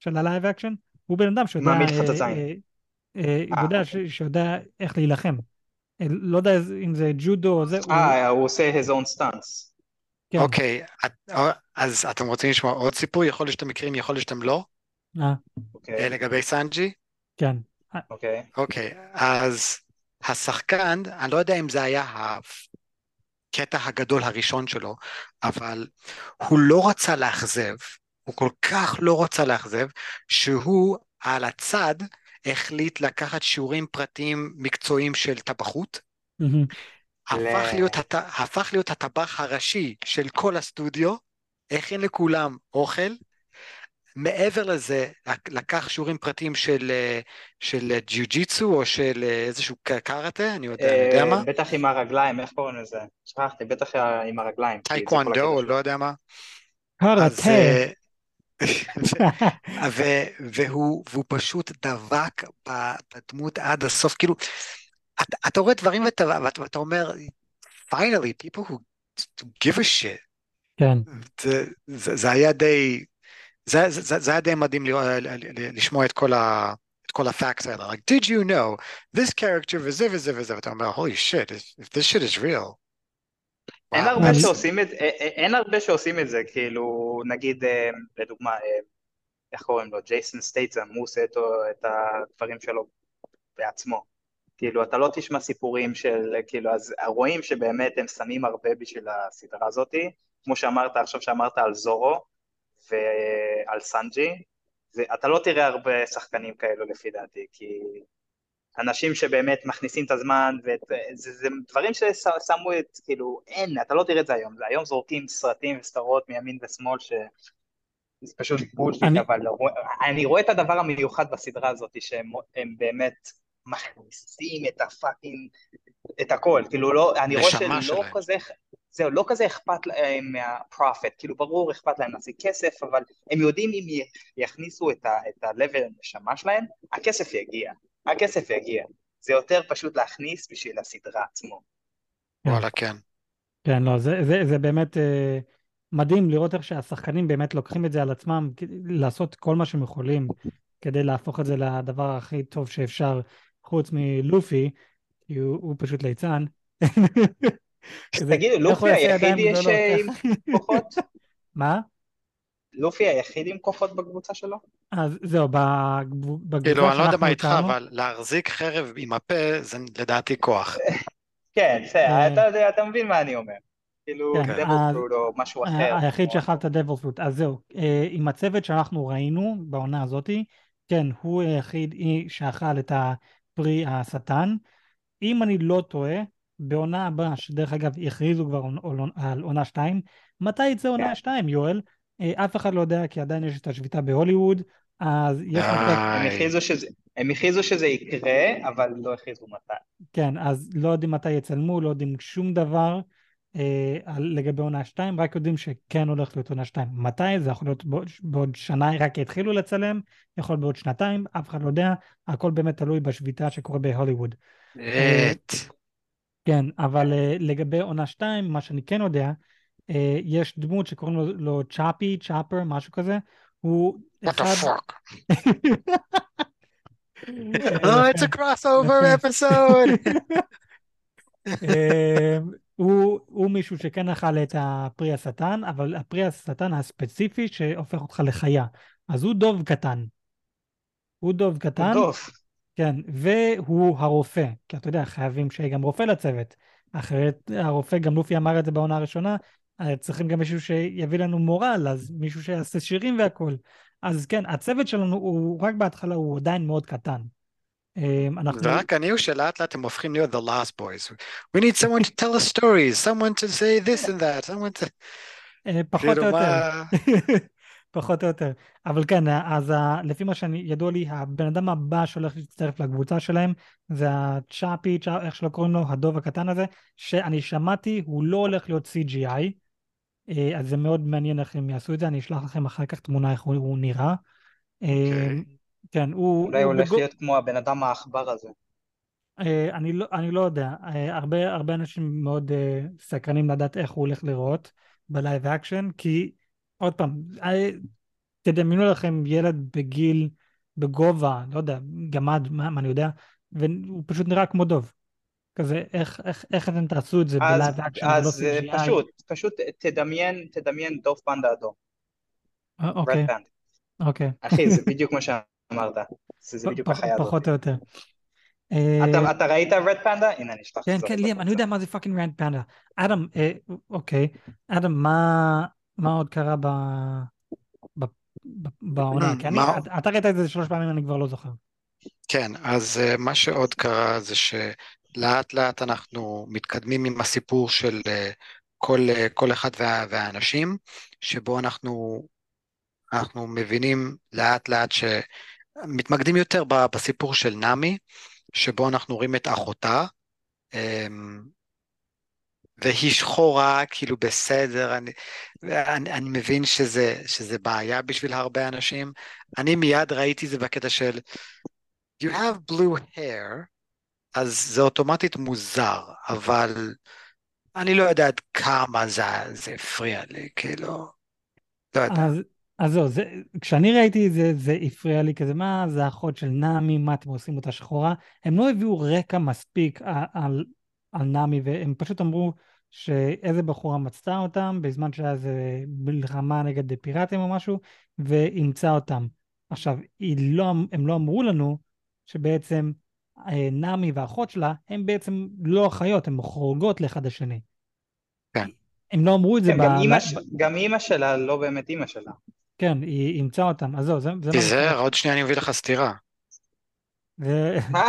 של ה live action, הוא בן אדם שיודע... מעמיד לך את הזין. אה, אה, אה, יודע, ש- שיודע איך להילחם. אה, לא יודע אם זה ג'ודו או זה. אה, הוא עושה his own stunts. כן. אוקיי, את- אז אתם רוצים לשמוע עוד סיפור? יכול להיות שאתם מכירים, יכול להיות שאתם לא? אה, אה, אוקיי, לגבי סנג'י? כן. אוקיי. אוקיי, אז השחקן, אני לא יודע אם זה היה הקטע הגדול הראשון שלו, אבל הוא לא רצה לאכזב, הוא כל כך לא רצה לאכזב, שהוא על הצד החליט לקחת שיעורים פרטיים מקצועיים של טבחות. הפך ל- להיות, הט... הפך להיות הטבח הראשי של כל הסטודיו, הכין לכולם אוכל. מעבר לזה, לק- לקח שיעורים פרטיים של, אה, של ג'יוג'יצו או של אה, איזשהו קארטה, אני יודע, אני יודע אה, מה, בטח עם הרגליים, איך קוראים לזה? שכחתי, בטח עם הרגליים. טייקוונדו. לא יודע מה. אז... והוא, והוא פשוט דבק בדמות עד הסוף, כאילו, אתה, אתה רואה דברים ואתה, ואתה, ואתה אומר, finally, people who give a shit. כן. זה, זה, זה היה די, זה, זה, זה היה די מדהים לשמוע את כל ה... את כל הפאקס האלה, like, did you know this character וזה וזה וזה, ואתה אומר, holy shit, if this shit is real. אין וואו. הרבה שעושים את אה, אה, אין הרבה שעושים את זה, כאילו, נגיד, אה, לדוגמה, אה, איך קוראים לו, ג'ייסון סטייטסם, הוא עושה את הדברים שלו בעצמו. כאילו, אתה לא תשמע סיפורים של, כאילו, אז רואים שבאמת הם שמים הרבה בשביל הסדרה הזאתי, כמו שאמרת עכשיו שאמרת על זורו ועל סנג'י, ואתה לא תראה הרבה שחקנים כאלו לפי דעתי, כי אנשים שבאמת מכניסים את הזמן, וזה זה דברים ששמו את, כאילו, אין, אתה לא תראה את זה היום, זה היום זורקים סרטים וסדרות מימין ושמאל, ש... זה פשוט bullshit, אני- אבל אני רואה את הדבר המיוחד בסדרה הזאת, שהם הם באמת מכניסים את ה fucking, את הכל, כאילו לא, אני רואה שלא שלהם. כזה, זהו, לא כזה אכפת להם מהפרופיט, כאילו ברור אכפת להם להשיג כסף, אבל הם יודעים אם יכניסו את ה-level הנשמה שלהם, הכסף יגיע, הכסף יגיע, זה יותר פשוט להכניס בשביל הסדרה עצמו. וואלה, כן. כן, לא, זה, זה, זה באמת אה, מדהים לראות איך שהשחקנים באמת לוקחים את זה על עצמם, לעשות כל מה שהם יכולים כדי להפוך את זה לדבר הכי טוב שאפשר, חוץ מלופי, כי הוא, הוא פשוט ליצן. תגידו, *laughs* לופי היחיד יש אה, עם? כוחות? *laughs* מה? לופי היחיד עם כוחות בקבוצה שלו? אז זהו, בגבוה כאילו, אני לא יודע מה איתך, אבל להחזיק חרב עם הפה זה לדעתי כוח. *laughs* כן, בסדר, אה, אתה מבין מה אני אומר. כאילו, כן, דבל אז- פרוט או משהו אחר. היחיד שאכל את הדבל פרוט. אז זהו, אה, עם הצוות שאנחנו ראינו בעונה הזאתי, כן, הוא היחיד שאכל את הפרי השטן. אם אני לא טועה, בעונה הבאה, שדרך אגב הכריזו כבר על- עונה 2, מתי יצא עונה כן. 2, יואל? אה, אף אחד לא יודע, כי עדיין יש את השביתה בהוליווד, אז יש אה. הם. הכריזו שזה, הם הכריזו שזה יקרה, אבל לא הכריזו מתי. כן, אז לא יודעים מתי יצלמו, לא יודעים שום דבר אה, על, לגבי עונה 2, רק יודעים שכן הולך להיות עונה 2. מתי? זה יכול להיות בעוד, בעוד שנה, רק יתחילו לצלם, יכול להיות בעוד שנתיים, אף אחד לא יודע, הכל באמת תלוי בשביתה שקורה בהוליווד. את. כן, אבל אה, לגבי עונה 2, מה שאני כן יודע, אה, יש דמות שקוראים לו, לו צ'אפי, צ'אפר, משהו כזה, הוא What the אחד... fuck? אה, *laughs* Oh, it's a crossover יפה. episode! *laughs* אה, הוא, הוא מישהו שכן אכל את הפרי השטן, אבל הפרי השטן הספציפי שהופך אותך לחיה. אז הוא דוב קטן. הוא דוב קטן, טוב, כן, והוא הרופא, כי אתה יודע, חייבים שיהיה גם רופא לצוות. אחרת הרופא, גם לופי אמר את זה בעונה הראשונה, אה, צריכים גם מישהו שיביא לנו מורל, אז מישהו שיעשה שירים והכול. אז כן, הצוות שלנו הוא רק בהתחלה הוא עדיין מאוד קטן. אה, אנחנו... זה רק אני או שלאט לאט הם הופכים להיות the last boys. We need someone to tell us stories, someone to say this and that, someone to... אה, פחות או כאילו יותר. מה... *laughs* פחות או יותר. אבל כן, אז ה- לפי מה שידוע לי, הבן אדם הבא שהולך להצטרף לקבוצה שלהם זה הצ'אפי, צ'א- איך שלא קוראים לו, הדוב הקטן הזה, שאני שמעתי, הוא לא הולך להיות CGI, אה, אז זה מאוד מעניין איך הם יעשו את זה, אני אשלח לכם אחר כך תמונה איך הוא, הוא נראה. אה, אוקיי. כן, הוא... אולי הוא הולך בגו- להיות כמו הבן אדם העכבר הזה. אה, אני לא, אני לא יודע, אה, הרבה, הרבה אנשים מאוד אה, סקרנים לדעת איך הוא הולך לראות בלייב אקשן, כי עוד פעם, אה, תדמיינו לכם ילד בגיל, בגובה, לא יודע, גמד, מה, מה אני יודע, והוא פשוט נראה כמו דוב. כזה, איך, איך, איך אתם תעשו את זה אז, בלייב אקשן ולא אז אה, CGI? פשוט, פשוט תדמיין, תדמיין דוב פנדה אדום. אה, אוקיי, red. אוקיי. אחי, זה *laughs* בדיוק מה שאמרת. זה זה בדיוק החיה הזאת. פחות או יותר. אה, אתה אתה ראית red panda? הנה, אני אשלח כן, כן, ליאם, אני יודע בקבוצה. מה זה fucking red panda. אדם, אה, אוקיי, אדם, מה, מה עוד קרה ב, בעונה? כי אני, מה- אתה ראית את זה שלוש פעמים, אני כבר לא זוכר. כן, אז אה, מה שעוד קרה זה שלאט לאט אנחנו מתקדמים עם הסיפור של אה, כל, אה, כל אחד וה, והאנשים, שבו אנחנו, אנחנו מבינים לאט לאט שמתמקדים יותר בסיפור של נאמי, שבו אנחנו רואים את אחותה, אמ, והיא שחורה, כאילו בסדר, אני, אני, אני מבין שזה, שזה בעיה בשביל הרבה אנשים. אני מיד ראיתי זה בקטע של you have blue hair, אז זה אוטומטית מוזר, אבל אני לא יודע עד כמה זה, זה הפריע לי, כאילו, לא יודע. אז, אז זהו, זה, כשאני ראיתי את זה, זה הפריע לי כזה, מה, זה אחות של נעמי, מה אתם עושים אותה שחורה? הם לא הביאו רקע מספיק על, על, על נעמי, והם פשוט אמרו שאיזה בחורה מצתה אותם בזמן שהיה איזה מלחמה נגד פיראטים או משהו, ואימצה אותם. עכשיו, לא, הם לא אמרו לנו שבעצם נעמי והאחות שלה, הם בעצם לא אחיות, הן חורגות לאחד השני. כן. הם לא אמרו את זה כן, ב... גם אימא ב- ש- גם אימא שלה לא באמת אימא שלה. כן, היא אימצה אותם, אז זהו, זה, תיזהר, עוד שנייה אני מביא לך סטירה. ו... מה?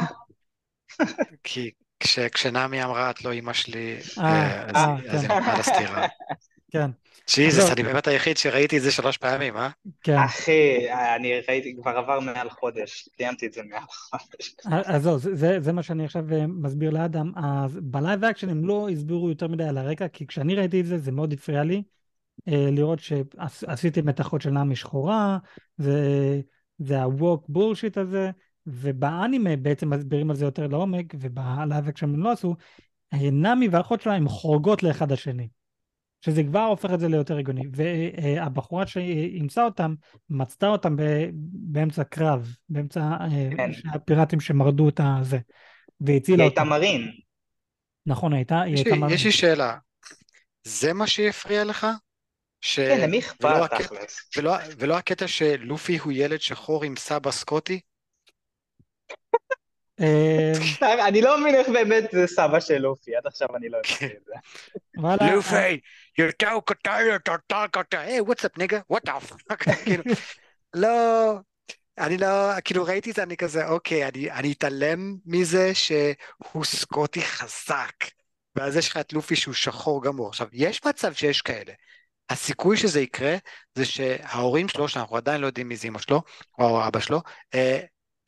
כי כש, כשנאמי אמרה את לא אימא שלי, אה, אה, אז, אה, אז כן. היא נתנה לה סטירה. *laughs* כן, ג'יזוס, עזוב. אני באמת היחיד שראיתי את זה שלוש פעמים, אה? כן. אחי, אני ראיתי, כבר עבר מעל חודש, סיימתי את זה מעל חודש. אז זהו, זה, זה, זה מה שאני עכשיו אה, מסביר לאדם. אז בלייב אקשן הם לא הסבירו יותר מדי על הרקע, כי כשאני ראיתי את זה, זה מאוד הפריע לי. אה, לראות שעשיתם את אחות של נאמי שחורה, זה, ה-woke bullshit הזה, ובאנימה בעצם מסבירים על זה יותר לעומק, ובלייב אקשן הם לא עשו, אה, נאמי והאחות שלה הן חורגות לאחד השני. שזה כבר הופך את זה ליותר הגיוני. והבחורה שאימצה אותם, מצאה אותם באמצע קרב, באמצע אה, כן. הפיראטים שמרדו את הזה, היא והצילה הייתה אותם. מרין. נכון, הייתה, היא הייתה מראה. יש לי שאלה, זה מה שהפריע לך? ש... כן, למי אכפת תכלס? ולא, ולא הקטע שלופי הוא ילד שחור עם סבא סקוטי? אה, אני לא מבין איך באמת זה סבא של לופי, עד עכשיו אני לא הבנתי את זה. לופי, יותר קטן, יותר קטן, היי, וואטס אפ ניגה, וואט אפ, כאילו, לא, אני לא, כאילו ראיתי את זה, אני כזה, אוקיי, אני, אני אתעלם מזה שהוא סקוטי חזק, ואז יש לך את לופי שהוא שחור גמור. עכשיו, יש מצב שיש כאלה. הסיכוי שזה יקרה זה שההורים שלו, שאנחנו עדיין לא יודעים מי זה אמא שלו, או אבא שלו, אה,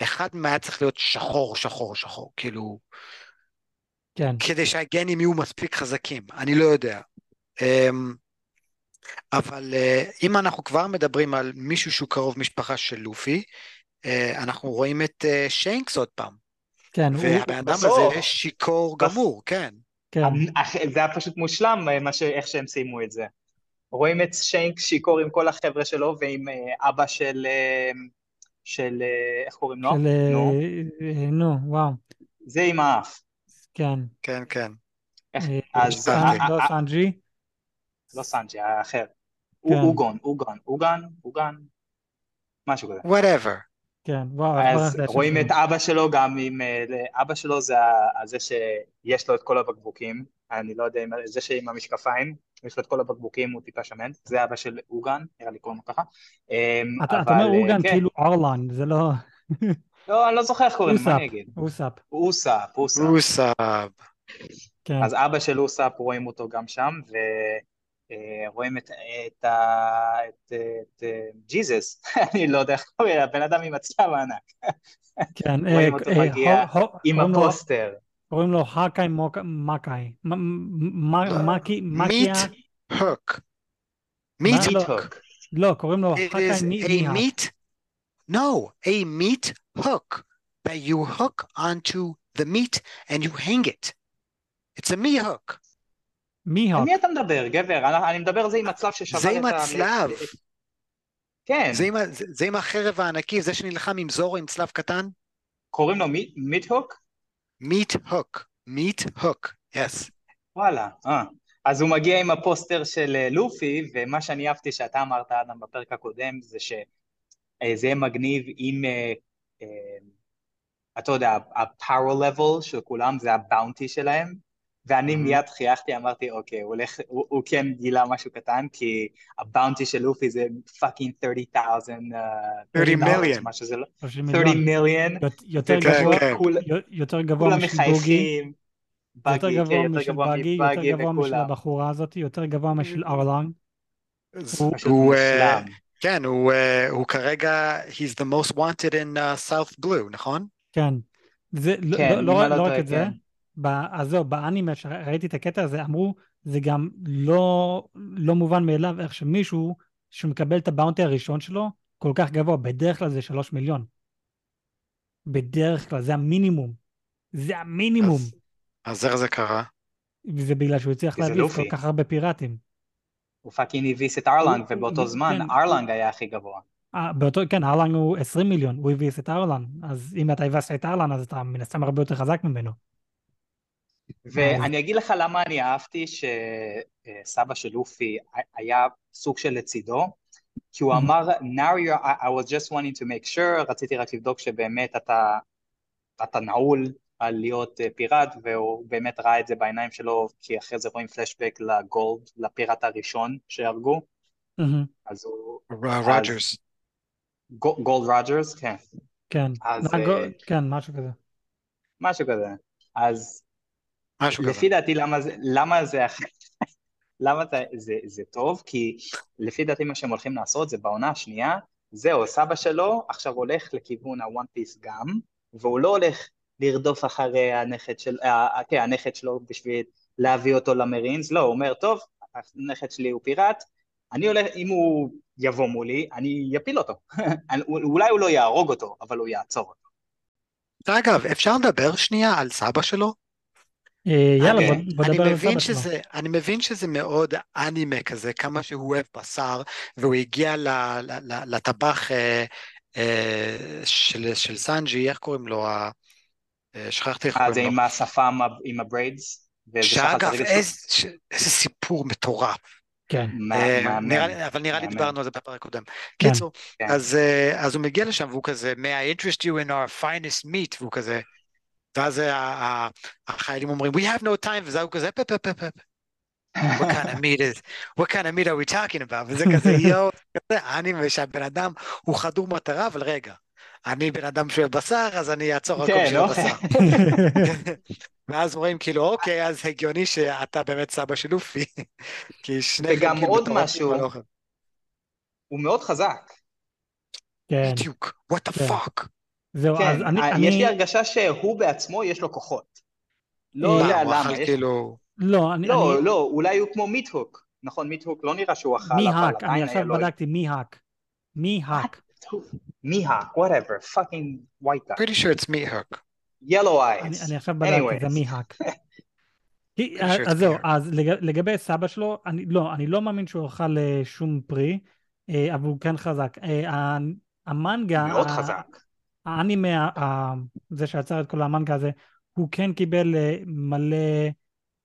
אחד מהם היה צריך להיות שחור, שחור, שחור, כאילו, כן, כדי שהגנים יהיו מספיק חזקים, אני לא יודע. אמ, אבל אה, אם אנחנו כבר מדברים על מישהו שהוא קרוב משפחה של לופי, אה, אנחנו רואים את אה, שיינקס עוד פעם, כן, הוא, והבן אדם. הזה שיכור. גמור, כן. כן, זה היה פשוט מושלם, מה ש- איך שהם סיימו את זה. רואים את שאנקס שיכור עם כל החבר'ה שלו ועם אבא של... של... אה, איך קוראים לו? של... אה, נו. אה, נו, וואו, זה עם האף. כן. כן, כן. איך- אז... לא סנג'י, לא סנג'י, האחר. אוגון, אוגון, אוגן, אוגן, משהו כזה. whatever. כן, וואו, אז רואים שלו. את אבא שלו גם עם... אבא שלו זה זה שיש לו את כל הבקבוקים, אני לא יודע אם... זה שעם המשקפיים, יש לו את כל הבקבוקים, הוא טיפה שמן, זה אבא של אוגן, נראה לי קוראים לו ככה. אמ, אתה אומר אה, אוגן כן. כאילו ארלונג, זה לא... לא, אני לא זוכר איך קוראים, מה אוסאפ, אני אגיד? אוסאפ, אוסאפ, אוסאפ. אוסאפ. כן. אז אבא של אוסאפ רואים אותו גם שם, ורואים את, את, ה- את, את, אה, ג'יזוס, *laughs* אני לא יודע איך קוראים, הבן אדם עם הצלב הענק, כן, רואים אה, אותו אה, מגיע עם הפוסטר. קוראים לו האקאי מקאי. מ- מ- מ- מקי, מקיה, meat hook. meat לא? hook. הוק. לא, קוראים לו It האקאי is מי- a מיהק. meat no, a meat hook that you hook onto the meat and you hang it. It's a me hook. מי על הוק? מי אתה מדבר, גבר? אני, מדבר על זה עם הצלב ששבר זה את עם ה... הצלב. כן, זה עם, ה- זה, זה עם החרב הענקי, זה שנלחם עם זורו עם צלב קטן? קוראים לו מיט-הוק? Meat hook. meat hook. yes. וואלה, אה. אז הוא מגיע עם הפוסטר של אה, לופי, ומה שאני אהבתי שאתה אמרת, אדם, בפרק הקודם, זה שזה יהיה מגניב אם, אה, אה, אתה יודע, ה-power level של כולם זה ה bounty שלהם, ואני Mhm. מיד חייכתי, אמרתי, אוקיי, הוא, הולך, הוא, הוא כן גילה משהו קטן, כי ה bounty של לופי זה fucking 30,000, uh, 30 מיליון. מה שזה לא, 30 30 מיליון. מיליון, יותר כן, גבוה- כן. יותר גבוה משל באגי. יותר כן, גבוה משל באגי, יותר גבוה משל הבחורה הזאת, יותר גבוה משל ארלונג. אז הוא- אה. כן, הוא, אה, הוא כרגע, he's the most wanted in uh, South Blue, נכון? כן. זה, לא- כן, לא- לא לא לא רק את זה, כן. אז זהו, באנימה שראיתי את הקטע הזה, אמרו, זה גם לא, לא מובן מאליו איך שמישהו שמקבל את ה bounty הראשון שלו כל כך גבוה, בדרך כלל זה שלוש מיליון. בדרך כלל, זה המינימום. זה המינימום. אז, אז איך זה קרה? וזה בגלל שהוא הצליח זה להביס כל. כך הרבה פיראטים. הוא פאקינג הביס את ארלנג, ובאותו הוא- זמן כן, ארלונג היה הכי גבוה. אה, באותו, כן, ארלן הוא 20 מיליון, הוא הביס את ארלן, אז אם אתה הבסת את ארלן, אז אתה מן הסתם הרבה יותר חזק ממנו. ואני אגיד לך למה אני אהבתי שסבא של לופי היה סוג של לצידו, כי הוא Mhm. אמר, now you're, I, I was just wanting to make sure, רציתי רק לבדוק שבאמת אתה, אתה נעול על להיות אה, פיראט, והוא באמת ראה את זה בעיניים שלו, כי אחרי זה רואים פלשבק לגולד, לפיראט הראשון שהרגו, מהמם, אז הוא, רוג'רס. גו- גולד רוג'רס, כן, כן, אה, כן, משהו כזה. משהו כזה. אז משהו כזה. לפי דעתי למה זה, למה זה, *laughs* למה זה, זה, זה טוב? כי לפי דעתי מה שהם הולכים לעשות זה בעונה השנייה, זהו, סבא שלו עכשיו הולך לכיוון הוואן פיס גם, והוא לא הולך לרדוף אחרי הנכד של, אה, כן, הנכד שלו בשביל להביא אותו למרינס, לא, הוא אומר, טוב, הנכד שלי הוא פיראט, אני הולך, אם הוא יבוא מולי, אני אפיל אותו. *laughs* אולי הוא לא יהרוג אותו, אבל הוא יעצור אותו. אגב, אפשר לדבר שנייה על סבא שלו? אה, יאללה, אני, בוא בוא אני נדבר על שלו. שזה, אני מבין שזה מאוד אנימה כזה, כמה שהוא אוהב בשר, והוא הגיע ל, ל, ל, לטבח אה, אה, של, של סנג'י, איך קוראים לו? אה, שכחתי איך אה, זה קוראים עם לו. השפם עם ה braids? וזה שחט את שאגב? איזה, ש- איזה סיפור מטורף. כן, אבל נראה לי. דיברנו על זה בפרק הקודם. כן. קיצור, כן. אז, אז הוא מגיע לשם והוא כזה, may I interest you in our finest meat, והוא כזה, ואז ה- ה- החיילים אומרים, we have no time, וזה הוא כזה, פ פ פ פ פ. what kind of meat is, what kind of meat are we talking about, וזה כזה יואו, כזה, אני שהבן אדם הוא חדור מטרה, אבל רגע, אני בן אדם שאוהב בשר, אז אני אעצור רק כן, בשביל לא? הבשר. *laughs* ואז אומרים כאילו, אוקיי, אז הגיוני שאתה באמת סבא של לופי, כי שניכם וגם עוד משהו. הוא מאוד חזק. כן, בדיוק, what the כן. fuck. זהו, אז כן, אני, אה, אני, יש לי הרגשה שהוא בעצמו יש לו כוחות. לא אה, יודע הוא למה. אכל יש- כאילו, לא, אני, לא, אני, לא, אולי הוא כמו מיט-הוק. נכון, מיט-הוק לא נראה שהוא אכל, אבל אני עדיין היה עכשיו לו... בדקתי מי האק. מי האק. מי-האק, whatever, fucking white guy. pretty sure it's hook. yellow אני, eyes. אני עכשיו בדקתי, זה Anyways. מי האק. *laughs* כי- Pretty sure it's אז זהו. אז לג- לגבי סבא שלו, אני לא, אני לא מאמין שהוא אכל אה, שום פרי, אה, אבל הוא כן חזק. אה, המנגה, מאוד חזק. האנימה, זה שיצר את כל המנגה הזה, הוא כן קיבל אה, מלא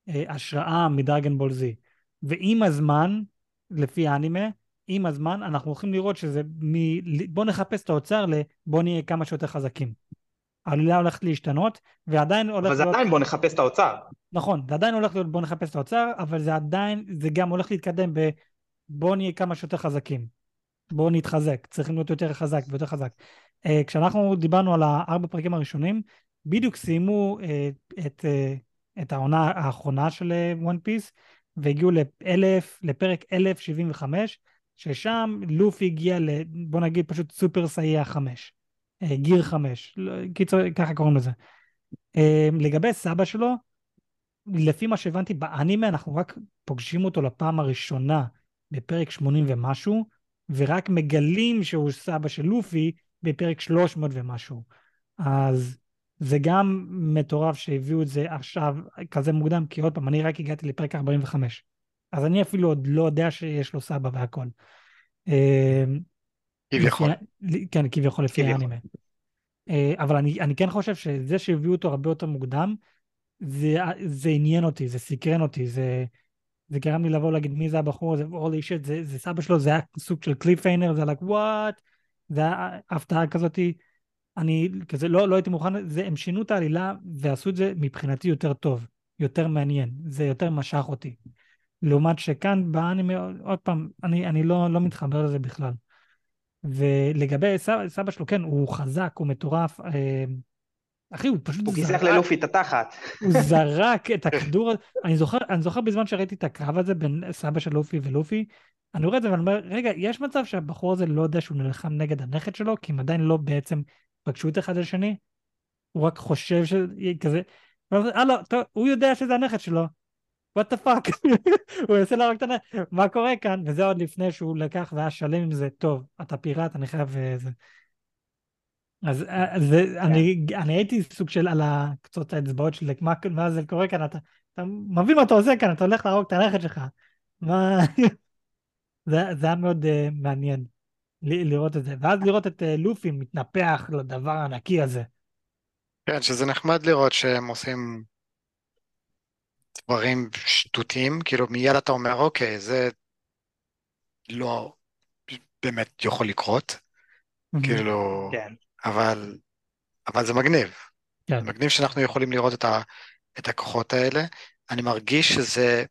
אה, השראה מדרגן בול זי. ועם הזמן, לפי האנימה, עם הזמן אנחנו הולכים לראות שזה מ... בוא נחפש את האוצר לבוא נהיה כמה שיותר חזקים. העלילה הולכת להשתנות, ועדיין הולך אבל זה להיות... עדיין בוא נחפש את האוצר. נכון, זה עדיין הולך להיות בוא נחפש את האוצר, אבל זה עדיין, זה גם הולך להתקדם בבוא נהיה כמה שיותר חזקים. בואו נתחזק, צריכים להיות יותר חזק ויותר חזק. Uh, כשאנחנו דיברנו על הארבע פרקים הראשונים, בדיוק סיימו uh, את, uh, את העונה האחרונה של וואן פיס, והגיעו לאלף, לפרק 1075, ששם לופי הגיע ל... בוא נגיד פשוט סופר סאייה 5, uh, gear 5, לא, קיצור, ככה קוראים לזה. לגבי סבא שלו, לפי מה שהבנתי באנימה, אנחנו רק פוגשים אותו לפעם הראשונה בפרק 80 ומשהו, ורק מגלים שהוא סבא של לופי בפרק 300 ומשהו. אז זה גם מטורף שהביאו את זה עכשיו כזה מוקדם, כי עוד פעם, אני רק הגעתי לפרק 45. אז אני אפילו עוד לא יודע שיש לו סבא והכל. אה, כביכול. כן, כביכול לפי. האנימה. אה, אבל אני, אני כן חושב שזה שהביאו אותו הרבה יותר מוקדם, זה, זה עניין אותי, זה סקרן אותי, זה, זה גרם לי לבוא להגיד מי זה הבחור הזה, holy shit, זה, זה סבא שלו, זה היה סוג של cliffhanger, זה היה like what, זה היה הפתעה כזאתי, אני כזה לא, לא הייתי מוכן, זה, הם שינו את העלילה ועשו את זה מבחינתי יותר טוב, יותר מעניין, זה יותר משך אותי. לעומת שכאן באנימה, עוד פעם, אני, אני לא, לא מתחבר לזה בכלל. ולגבי סבא, סבא שלו, כן, הוא חזק, הוא מטורף. אה, אחי, הוא פשוט הוא זרק, ללופי את התחת. הוא זרק את הכדור, הזה. אני זוכר, אני זוכר בזמן שראיתי את הקרב הזה בין סבא של לופי ולופי, אני רואה את זה ואני אומר, רגע, יש מצב שהבחור הזה לא יודע שהוא נלחם נגד הנכד שלו, כי הם עדיין לא בעצם פגשו את אחד לשני? הוא רק חושב שזה כזה, ואז, אה לא, טוב, הוא יודע שזה הנכד שלו. what the fuck, *laughs* הוא ינסה להרוג את הנכד, מה קורה כאן? וזה עוד לפני שהוא לקח והיה שלם עם זה, טוב, אתה פיראט, אני חייב... זה. אז אה, זה, אני, אני הייתי סוג של על הקצות האצבעות שלי, מה, מה זה קורה כאן, אתה, אתה מבין מה אתה עושה כאן, אתה הולך להרוג את הנכד שלך. מה... *laughs* זה, זה היה מאוד uh, מעניין ל- לראות את זה, ואז לראות את uh, לופי מתנפח לדבר הענקי הזה. כן, שזה נחמד לראות שהם עושים דברים שטותיים, כאילו מיד אתה אומר, אוקיי, זה לא באמת יכול לקרות, כאילו, כן. אבל, אבל זה מגניב. כן. מגניב שאנחנו יכולים לראות את, ה, את הכוחות האלה. אני מרגיש שזה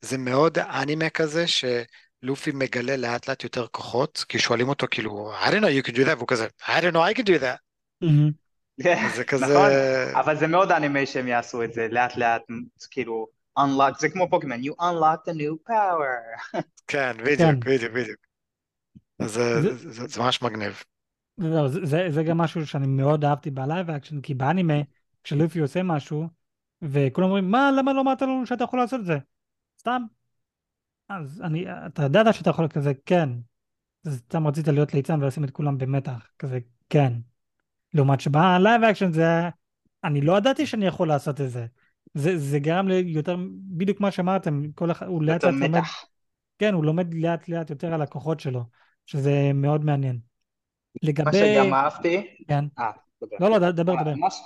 זה מאוד אנימה כזה, שלופי מגלה לאט לאט יותר כוחות, כי שואלים אותו כאילו, I don't know you can do that, והוא כזה, I don't know I can do that. אז זה כזה... נכון, אבל זה מאוד אנימה שהם יעשו את זה לאט לאט, כאילו, unlock, זה כמו פוקימון, you unlock the new power. כן, כן. בדיוק, בדיוק, בדיוק. אז זה, זה- זה, זה, זה ממש מגניב. זהו, זה, זה, זה גם משהו שאני מאוד אהבתי ב live action, כי באנימה, כשלופי עושה משהו, וכולם אומרים, מה, למה לא אמרת לנו שאתה יכול לעשות את זה? סתם. אז אני, אתה ידעת שאתה יכול כזה, כן. אז סתם רצית להיות ליצן ולשים את כולם במתח, כזה, כן. לעומת שב live action זה, אני לא ידעתי שאני יכול לעשות את זה. זה, זה גרם לי יותר, בדיוק מה שאמרתם, כל אחד, הוא לאט לאט לומד. כן, הוא לומד לאט לאט יותר על הכוחות שלו, שזה מאוד מעניין. לגבי, מה שגם אהבתי, כן, אה, דבר. לא, לא, דבר, דבר. מה, ש-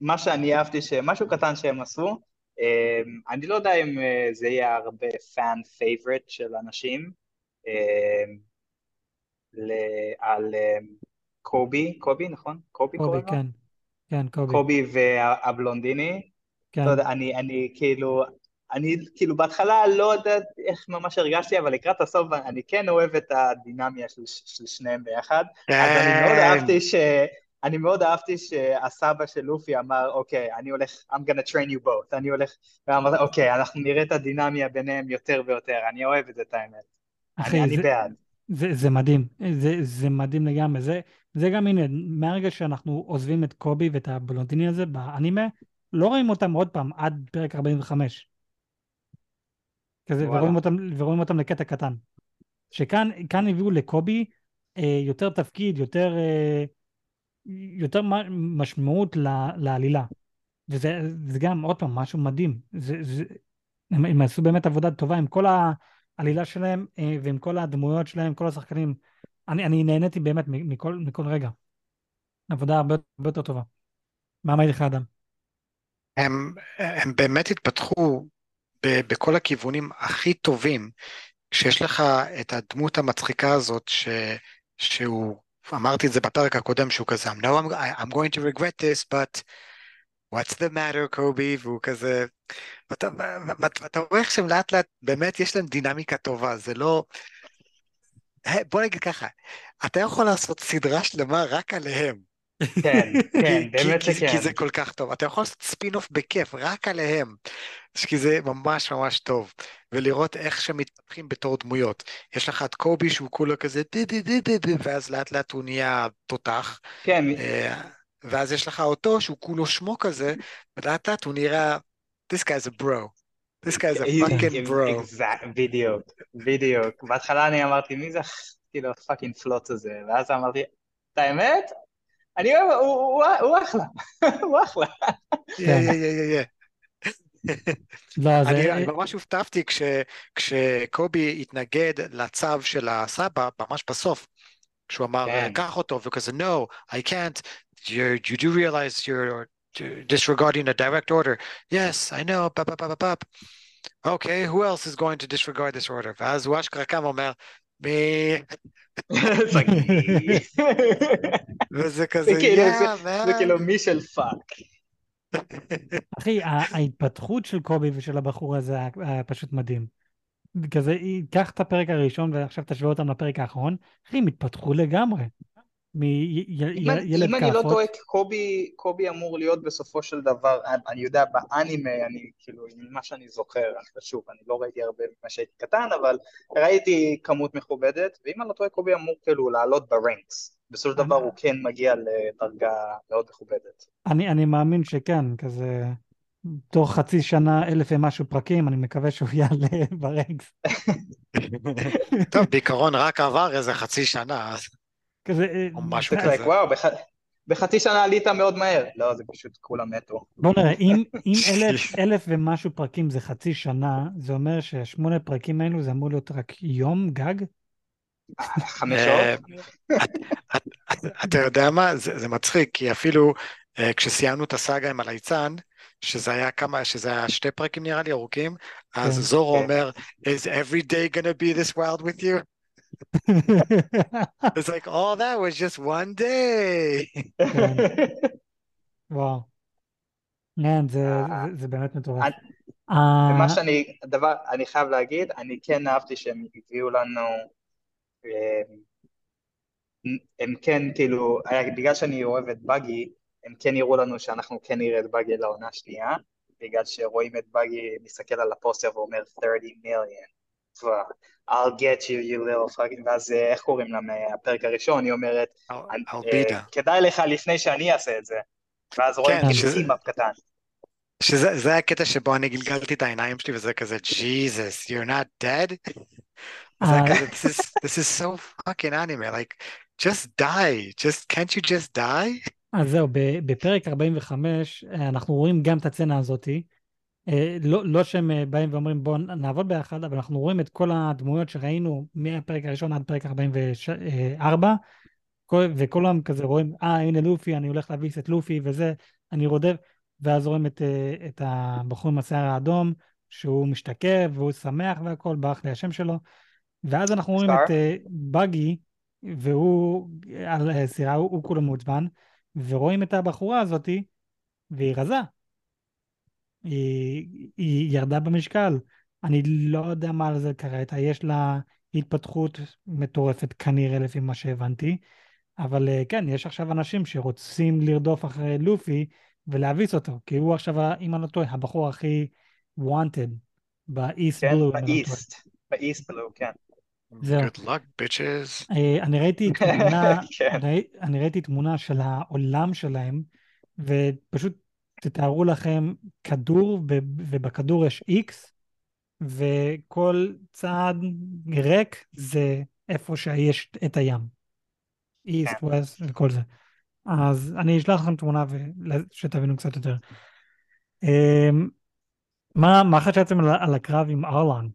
מה שאני אהבתי, שמשהו קטן שהם עשו, אמ, אני לא יודע אם אה, זה יהיה הרבה fan favorite של אנשים, אמ, על אמ, קובי, קובי נכון? קובי קובי? כן, כן, קובי, קובי והבלונדיני, כן, לא יודע, אני, אני כאילו, אני כאילו בהתחלה לא יודעת איך ממש הרגשתי, אבל לקראת הסוף אני כן אוהב את הדינמיה של, של שניהם ביחד. אז אני מאוד כן, אהבתי ש... אני מאוד אהבתי שהסבא של לופי אמר, אוקיי, אני הולך, I'm gonna train you both, אני הולך, ואמר, אוקיי, אנחנו נראה את הדינמיה ביניהם יותר ויותר, אני אוהב את זה, את האמת. אחי, אני, אני זה, בעד. זה, זה מדהים, זה, זה מדהים לגמרי, זה, זה גם הנה, מהרגע שאנחנו עוזבים את קובי ואת הבלונדיני הזה באנימה, לא רואים אותם עוד פעם עד פרק 45. כזה. ורואים אותם, ורואים אותם לקטע קטן. שכאן כאן הביאו לקובי אה, יותר תפקיד, יותר, אה, יותר משמעות ל, לעלילה. וזה זה גם, עוד פעם, משהו מדהים. זה, זה, הם, הם עשו באמת עבודה טובה עם כל העלילה שלהם אה, ועם כל הדמויות שלהם, כל השחקנים. אני, אני נהניתי באמת מכל, מכל רגע. עבודה הרבה, הרבה יותר טובה. מה אמר לך, אדם? הם, הם באמת התפתחו בכל הכיוונים הכי טובים, כשיש לך את הדמות המצחיקה הזאת, ש, שהוא, אמרתי את זה בפרק הקודם, שהוא כזה, no, I'm, I'm going to regret this, but what's the matter, קובי, והוא כזה, ואתה, ואתה ואתה רואה איך שהם לאט לאט, באמת יש להם דינמיקה טובה, זה לא, בוא נגיד ככה, אתה יכול לעשות סדרה שלמה רק עליהם. כן, *laughs* כן, באמת שכן. כי זה כל כך טוב. אתה יכול לעשות ספין-אוף בכיף, רק עליהם. כי זה ממש ממש טוב. ולראות איך שהם מתפתחים בתור דמויות. יש לך את קובי שהוא כולו כזה די די די די די, ואז לאט לאט הוא נהיה תותח. כן, אה, ואז יש לך אותו שהוא כולו שמוק כזה, ולאט לאט הוא נראה, this guy's a bro. this guy's a he- *laughs* fucking bro. exact, בדיוק, בדיוק. בהתחלה אני אמרתי, מי זה, כאילו, הפאקינג פלוץ הזה? ואז אמרתי, את האמת, אני אוהב, הוא- הוא הוא אחלה, הוא אחלה. יא, יא, יא, יא. לא, זה... אני אני ממש הופתעתי כש- כשקובי התנגד לצו של הסבא, ממש בסוף, כשהוא אמר, כן. קח אותו, וכזה, no, I can't, you, you do realize you're disregarding a direct order. Yes, I know, פאפ, פאפ, פאפ, פאפ. Okay, who else is going to disregard this order? ואז הוא אשכרה קם ואומר, מי... *laughs* שגיא. *laughs* וזה כזה, כאילו, זה man. כאילו מי של פאק. *laughs* אחי, ה- ההתפתחות של קובי ושל הבחור הזה היה פשוט מדהים. כזה, קח את הפרק הראשון ועכשיו תשווה אותם לפרק האחרון, אחי, הם התפתחו לגמרי. מילד אם אני לא כאפות, טועה, קובי, קובי אמור להיות בסופו של דבר, אני- אני יודע, באנימה, אני כאילו, ממה שאני זוכר, אני- שוב, אני לא ראיתי הרבה ממה שהייתי קטן, אבל ראיתי כמות מכובדת, ואם אני לא טועה, קובי אמור כאילו לעלות ברנקס. בסופו של דבר הוא כן מגיע לדרגה מאוד מכובדת. אני, אני מאמין שכן, כזה, תוך חצי שנה, אלף ומשהו פרקים, אני מקווה שהוא *laughs* יעלה ברנקס. טוב, בעיקרון רק עבר איזה חצי שנה, אז כזה, אה, או משהו זה כזה. וואו, בח- בחצי שנה עלית מאוד מהר. לא, זה פשוט כולם מתו. בוא נראה, אם, אם *laughs* אלף, אלף ומשהו פרקים זה חצי שנה, זה אומר שהשמונה פרקים האלו זה אמור להיות רק יום גג? חמש אה, שעות? אתה יודע מה? זה זה מצחיק, כי אפילו אה, כשסיימנו את הסאגה עם הליצן, שזה היה כמה, שזה היה שתי פרקים נראה לי ארוכים, אז כן. זורו כן. אומר, is every day gonna be this wild with you? *laughs* It's like, oh, that was just one day. וואו. כן, זה, אה, זה, זה באמת מטורף. אני- אה, ומה שאני, דבר, אני חייב להגיד, אני כן אהבתי שהם הביאו לנו, אה, הם כן כאילו, היה- בגלל שאני אוהב את בגי, הם כן הראו לנו שאנחנו כן נראה את בגי לעונה השנייה, בגלל שרואים את בגי מסתכל על הפוסטר ואומר 30 מיליון. I'll get you, you little fucking, ואז אה, איך קוראים לה מהפרק הראשון, היא אומרת, אה. כדאי לך לפני שאני אעשה את זה. ואז רואים כן, כאילו שזה- team up קטן. שזה זה הקטע שבו אני גלגלתי את העיניים שלי וזה כזה, Jesus, you're not dead? זה אה, כזה, this is, this is so fucking anime, like, just die, just, can't you just die? אז זהו, בפרק 45 אה, אנחנו רואים גם את הסצנה הזאתי. אה, לא, לא שהם אה, באים ואומרים בואו נעבוד ביחד, אבל אנחנו רואים את כל הדמויות שראינו מהפרק הראשון עד פרק 44, כל, וכולם כזה רואים, אה הנה לופי, אני הולך להביס את לופי וזה, אני רודף, ואז רואים את, אה, את הבחור עם השיער האדום, שהוא משתכר והוא שמח והכל, ברח לי השם שלו, ואז אנחנו רואים? את אה, בגי, והוא על אה, סירה, הוא, הוא כולו מעוצבן, ורואים את הבחורה הזאתי, והיא רזה. היא, היא ירדה במשקל. אני לא יודע מה על זה קרה איתה, יש לה התפתחות מטורפת כנראה לפי מה שהבנתי, אבל אה, כן, יש עכשיו אנשים שרוצים לרדוף אחרי לופי ולהביס אותו, כי הוא עכשיו, אם אני לא טועה, הבחור הכי wanted באיסט כן, בלו. באיסט. באיסט בלו, כן. זהו. Good luck, bitches. אה, אני ראיתי *laughs* תמונה, כן. ראי- אני ראיתי תמונה של העולם שלהם, ופשוט תתארו לכם כדור, ובכדור יש איקס, וכל צעד ריק זה איפה שיש את הים. איסט, כן. ווסט וכל זה. אז אני אשלח לכם תמונה שתבינו קצת יותר. אמ, מה, מה חשבתם על, הקרב עם ארלונג?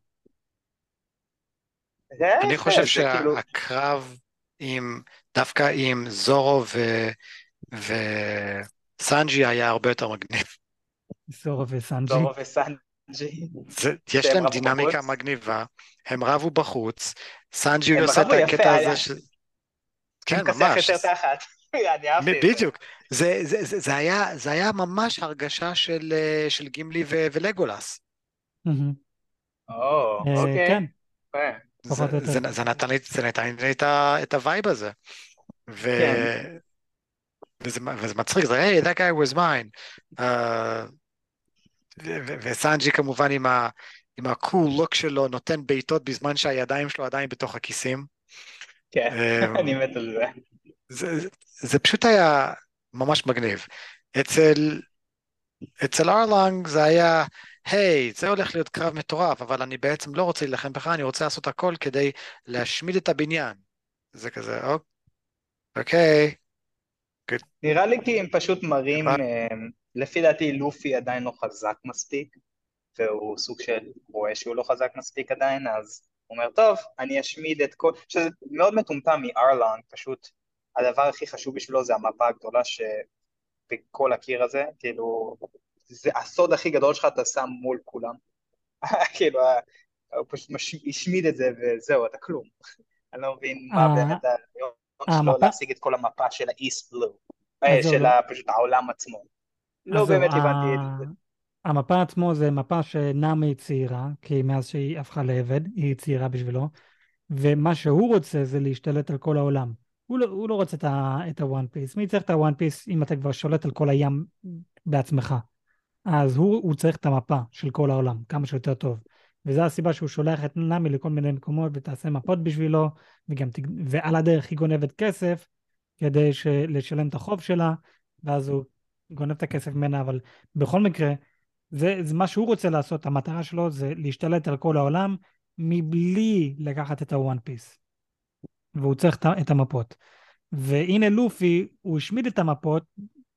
אני יפה, חושב זה כאילו- שהקרב עם, דווקא עם זורו ו... וסנג'י היה הרבה יותר מגניב. זורו וסנג'י. זורו וסנג'י. זה, יש להם דינמיקה בחוץ? מגניבה, הם רבו בחוץ, סנג'י עושה את הקטע הזה ש... כן, ממש. יותר תחת. *laughs* אני אהבתי את זה. בדיוק. זה, זה, זה, זה, היה, זה היה ממש הרגשה של, אה, של גימלי ו, ולגולס. או, אה, אוקיי. כן, זה, יותר. זה, זה נתן לי, זה נתן לי את, ה, את ה vibe הזה. ו... כן. וזה, וזה מצחיק, זה, היי, that guy was mine. Uh, וסנג'י כמובן עם, ה, עם ה cool look שלו נותן בעיטות בזמן שהידיים שלו עדיין בתוך הכיסים. כן, אמ, *laughs* אני מת על זה. זה, זה, פשוט היה ממש מגניב. אצל, אצל ארלנג זה היה, היי, זה הולך להיות קרב מטורף, אבל אני בעצם לא רוצה להילחם בך, אני רוצה לעשות הכל כדי להשמיד את הבניין. זה כזה, אוק, אוקיי. נראה לי כי הם פשוט מראים. אה, לפי דעתי לופי עדיין לא חזק מספיק, והוא סוג של רואה שהוא לא חזק מספיק עדיין, אז הוא אומר, טוב, אני אשמיד את כל... שזה מאוד מטומטם מארלונג, פשוט הדבר הכי חשוב בשבילו זה המפה הגדולה שבכל הקיר הזה, כאילו, זה הסוד הכי גדול שלך אתה שם מול כולם. *laughs* כאילו, הוא פשוט השמיד את זה וזהו, אתה כלום. *laughs* אני לא מבין מה אה, באמת שלו המפה- להשיג את כל המפה של בלו, אז זהו, של לא. ה- פשוט העולם עצמו. לא באמת הבנתי את זה. המפה עצמו זה מפה שנאמי ציירה, כי מאז שהיא הפכה לעבד, היא ציירה בשבילו, ומה שהוא רוצה זה להשתלט על כל העולם. הוא לא, הוא לא רוצה את הוואן פיס. מי צריך את הוואן פיס אם אתה כבר שולט על כל הים בעצמך? אז הוא, הוא צריך את המפה של כל העולם, כמה שיותר טוב. וזו הסיבה שהוא שולח את נאמי לכל מיני מקומות ותעשה מפות בשבילו, וגם, ועל הדרך היא גונבת כסף כדי לשלם את החוב שלה, ואז הוא גונב את הכסף ממנה, אבל בכל מקרה, זה, זה מה שהוא רוצה לעשות, המטרה שלו זה להשתלט על כל העולם מבלי לקחת את הוואן פיס. והוא צריך את המפות. והנה לופי, הוא השמיד את המפות,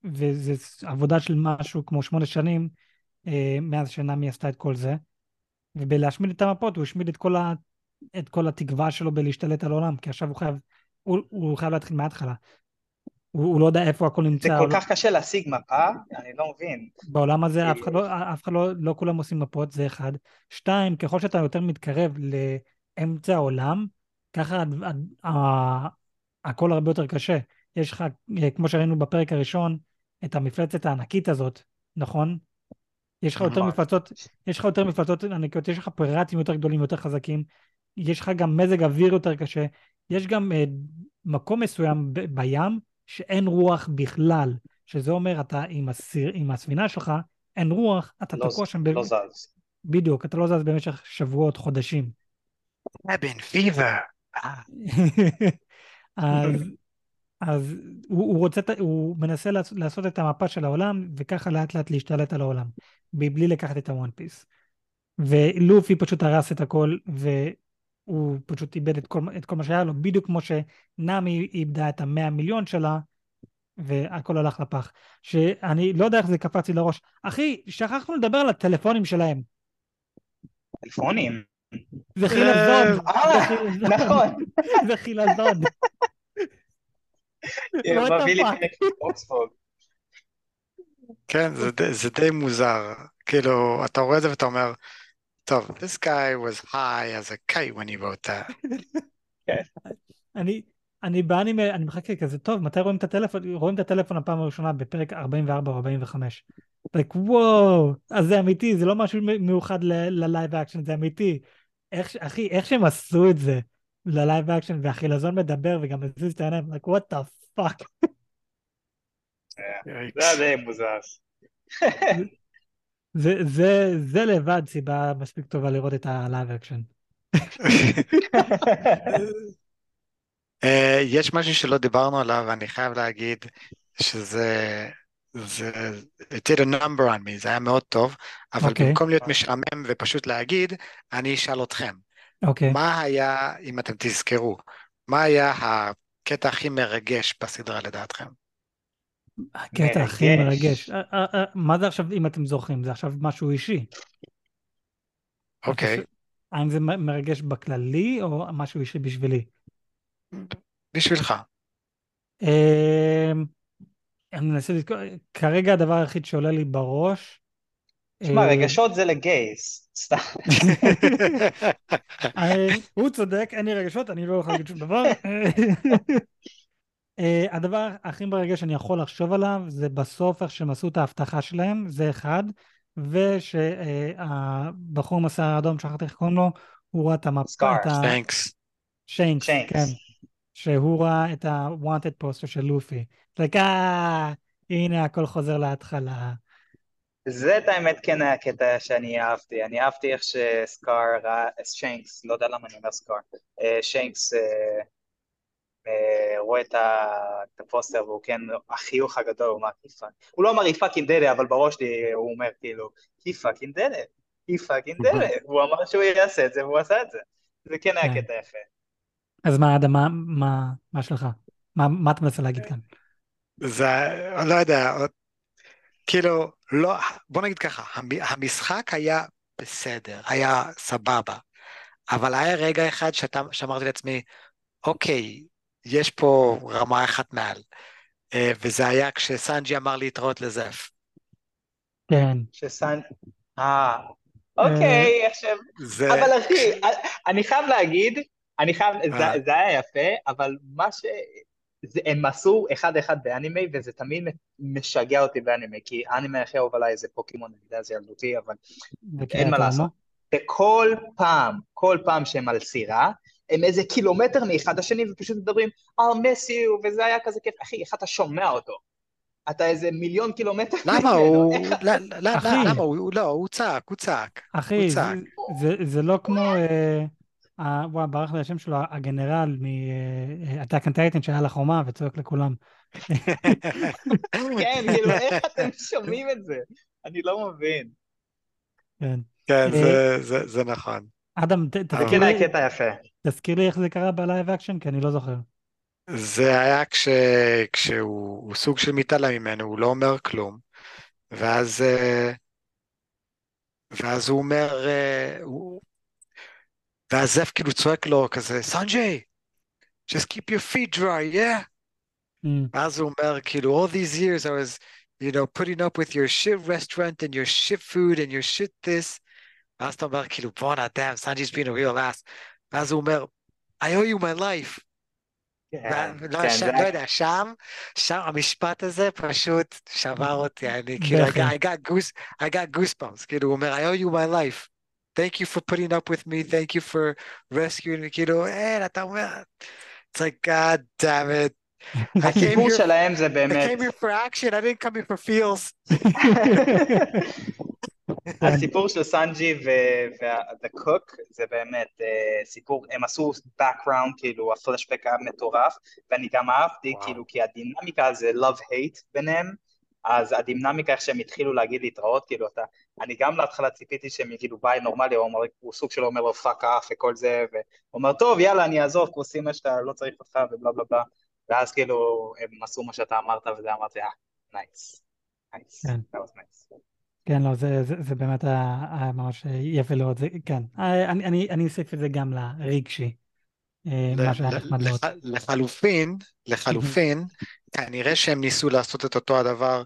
וזו עבודה של משהו כמו שמונה שנים אה, מאז שנאמי עשתה את כל זה. ובלהשמיד את המפות הוא השמיד את כל, ה... את כל התקווה שלו בלהשתלט על העולם, כי עכשיו הוא חייב, הוא, הוא חייב להתחיל מההתחלה. הוא, הוא לא יודע איפה הכל זה נמצא. כל הוא- כך קשה להשיג מפה, אני לא מבין. בעולם הזה אף אחד, לא, אף אחד לא, לא כולם עושים מפות, זה אחד. שתיים, ככל שאתה יותר מתקרב לאמצע העולם, ככה הד- הד- הכל הרבה יותר קשה. יש לך, אה, כמו שראינו בפרק הראשון, את המפלצת הענקית הזאת, נכון? יש לך יותר. מפלצות, יש לך יותר מפלצות ענקיות, יש לך פיראטים יותר גדולים, יותר חזקים, יש לך גם מזג אוויר יותר קשה, יש גם אה, מקום מסוים ב- בים שאין רוח בכלל, שזה אומר אתה עם, הסיר, עם הספינה שלך, אין רוח, אתה לא תקוע שם, ב... לא זז. בדיוק, אתה לא זז במשך שבועות, חודשים. אבן פיבר. *laughs* אז, אז הוא, הוא רוצה, הוא מנסה לעשות, לעשות את המפה של העולם, וככה לאט לאט להשתלט על העולם, מבלי לקחת את הוואן פיס. ולופי פשוט הרס את הכל, והוא פשוט איבד את כל, את כל מה שהיה לו, בדיוק כמו שנאמי איבדה את המאה מיליון שלה, והכל הלך לפח. שאני לא יודע איך זה קפץ לי לראש. אחי, שכחנו לדבר על הטלפונים שלהם. טלפונים. זה חילזון. אה, חילזון. נכון. זה חילזון. מביא? אוקספורד. כן, זה די- זה די מוזר. כאילו, אתה רואה את זה ואתה אומר, טוב, this guy was high as a kite when he wrote that. אני, אני באנימה, אני מחכה כזה, טוב, מתי רואים את הטלפון? רואים את הטלפון הפעם הראשונה בפרק 44 או 45. like, וואו, אז זה אמיתי, זה לא משהו מיוחד ל live action, זה אמיתי. איך, אחי, איך שהם עשו את זה ל live action, והחילזון מדבר וגם מזיז את העיניים, like, what the fuck. זה היה די מוזר. זה, זה, זה לבד סיבה מספיק טובה לראות את ה live action. אה, יש משהו שלא דיברנו עליו, ואני חייב להגיד שזה, זה, it did a number on me, זה היה מאוד טוב, אבל אוקיי. במקום להיות משעמם ופשוט להגיד, אני אשאל אתכם, אוקיי. מה היה, אם אתם תזכרו, מה היה הקטע הכי מרגש בסדרה לדעתכם? הקטע הכי מרגש. מרגש. אה, אה, אה, מה זה עכשיו, אם אתם זוכרים? זה עכשיו משהו אישי. אוקיי, האם זה מרגש בכללי או משהו אישי בשבילי? בשבילך. אמ, אני מנסה לזכור, כרגע הדבר היחיד שעולה לי בראש... תשמע, אה, רגשות זה לגייס. סתם. *laughs* אה, הוא צודק, אין לי רגשות, אני לא יכול להגיד שום דבר. *laughs* אה, הדבר הכי מרגש שאני יכול לחשוב עליו זה בסוף איך שהם עשו את ההבטחה שלהם, זה אחד, ושהבחור עם השיער האדום, שכחתי איך קוראים לו, הוא ראה את המפה, סקאר. את ה... שיינקס, שיינקס. כן. שהוא ראה את ה-wanted פוסטר של לופי. like, אה, הנה הכל חוזר להתחלה. זה את האמת כן היה קטע שאני אהבתי, אני אהבתי איך שסקאר ראה, שיינקס, לא יודע למה אני אומר סקאר, אה, שיינקס אה, אה, רואה את הפוסטר והוא כן, החיוך הגדול, הוא אמר כיפה, הוא לא אמר he fucking did it, אבל בראש שלי הוא אומר כאילו, he fucking did it, he fucking did it, הוא אמר שהוא יעשה את זה והוא עשה את זה, זה כן היה כן. קטע יפה. אז מה, אדם, מה, מה, מה שלך? מה אתה מנסה להגיד כאן? זה, לא יודע, כאילו, לא, בוא נגיד ככה, המשחק היה בסדר, היה סבבה, אבל היה רגע אחד שאתה, שאמרתי לעצמי, אוקיי, יש פה רמה אחת מעל, אה, וזה היה כשסנג'י אמר להתראות לזף. כן. שסנג'י, אה, אוקיי, עכשיו, זה... אבל אחי, אני חייב להגיד, אני חייב, זה, אה. זה היה יפה, אבל מה ש... זה, הם עשו אחד-אחד באנימי, וזה תמיד משגע אותי באנימי, כי האנימי הכי אהוב עליי זה פוקימון, אני יודע, זה ילדותי, אבל אין מה לעשות. וכל פעם, כל פעם שהם על סירה, הם איזה קילומטר מאחד השני ופשוט מדברים, I'll miss you, וזה היה כזה כיף. אחי, איך אתה שומע אותו? אתה איזה מיליון קילומטר למה הוא, למה הוא, לא, הוא צעק, הוא צעק. אחי, זה לא כמו, אה, וואי, ברח לי השם שלו, הגנרל מ Attack on Titan שהיה לחומה וצועק לכולם. כן, כאילו, איך אתם שומעים את זה? אני לא מבין. כן. כן, אה, זה נכון. אדם, תזכיר לי, קטע יפה. תזכיר לי איך זה קרה ב live action, כי אני לא זוכר. זה היה כש, כשהוא סוג של מתעלם ממנו, הוא לא אומר כלום, ואז, אה, ואז הוא אומר, אה, הוא, ואז זף כאילו צועק לו כזה, סנג'י, just keep your feet dry, yeah? Mm. ואז הוא אומר, כאילו, all these years I was, you know, putting up with your shit restaurant and your shit food and your shit this, ואז אתה אומר, כאילו, בואנה, damn, סנג'י's been a real ass. ואז הוא אומר, I owe you my life. כן, לא, כן, ש... לא יודע, שם, שם המשפט הזה פשוט שבר אותי, אני כאילו, I got, I got goose, I got goosebumps, כאילו, הוא אומר, I owe you my life. Thank you for putting up with me, thank you for rescuing me, כאילו, אין, אתה אומר, it's like, God damn it. הסיפור שלהם זה באמת... I came here for action, I didn't come here for feels. הסיפור של סנג'י ו-The Cook זה באמת uh, סיפור, הם עשו background, כאילו הפלשבק היה מטורף, ואני גם אהבתי, wow. כאילו, כי הדינמיקה זה love-hate ביניהם, אז הדינמיקה איך שהם התחילו להגיד להתראות, כאילו אתה, אני גם להתחלה ציפיתי שהם יגידו ביי נורמלי, הוא, אומר, הוא סוג שלו אומר לו fuck off וכל זה, והוא אומר טוב יאללה אני אעזוב, כוס אמא שלך, לא צריך אותך ובלה בלה בלה, ואז כאילו הם עשו מה שאתה אמרת וזה אמרתי אה, nice, נייס, כן. כן, לא, זה, זה, זה באמת היה ממש יפה לראות, זה, כן. אני, אני, אני אוסיף את זה גם לרגשי, אה, מה שהיה נחמד לראות. לחלופין, לחלופין, כנראה שהם ניסו לעשות את אותו הדבר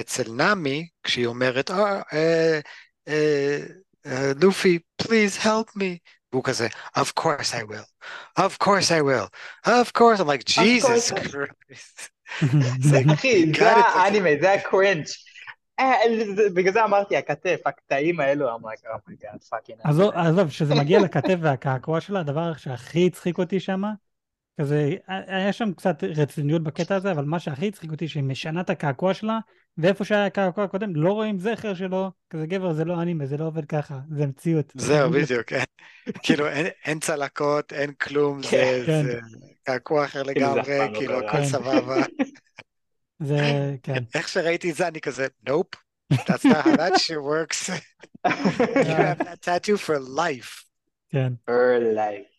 אצל נמי, כשהיא אומרת, אה, אה, אה, לופי, please help me. והוא כזה, of course I will, of course I will, of course, I'm like, Jesus Christ. *laughs* אחי, זה האנימה, זה הקרנץ'. אה, בגלל זה אמרתי הכתף, הקטעים האלו, I'm like, oh my god, fucking... עזוב, כשזה מגיע לכתף והקעקוע שלה, הדבר שהכי הצחיק אותי שם, כזה, היה שם קצת רציניות בקטע הזה, אבל מה שהכי הצחיק אותי, שהיא משנה את הקעקוע שלה, ואיפה שהיה הקעקוע הקודם, לא רואים זכר שלו, כזה גבר, זה לא אנימה, זה לא עובד ככה, זה מציאות. זהו, *laughs* בדיוק, כאילו, אין צלקות, אין כלום, זה כן. קעקוע אחר לגמרי, כאילו, הכל סבבה. *laughs* זה, כן. *laughs* איך שראיתי את זה, אני כזה, נופ, that's not how that shit works. you have that tattoo for life. כן. for life.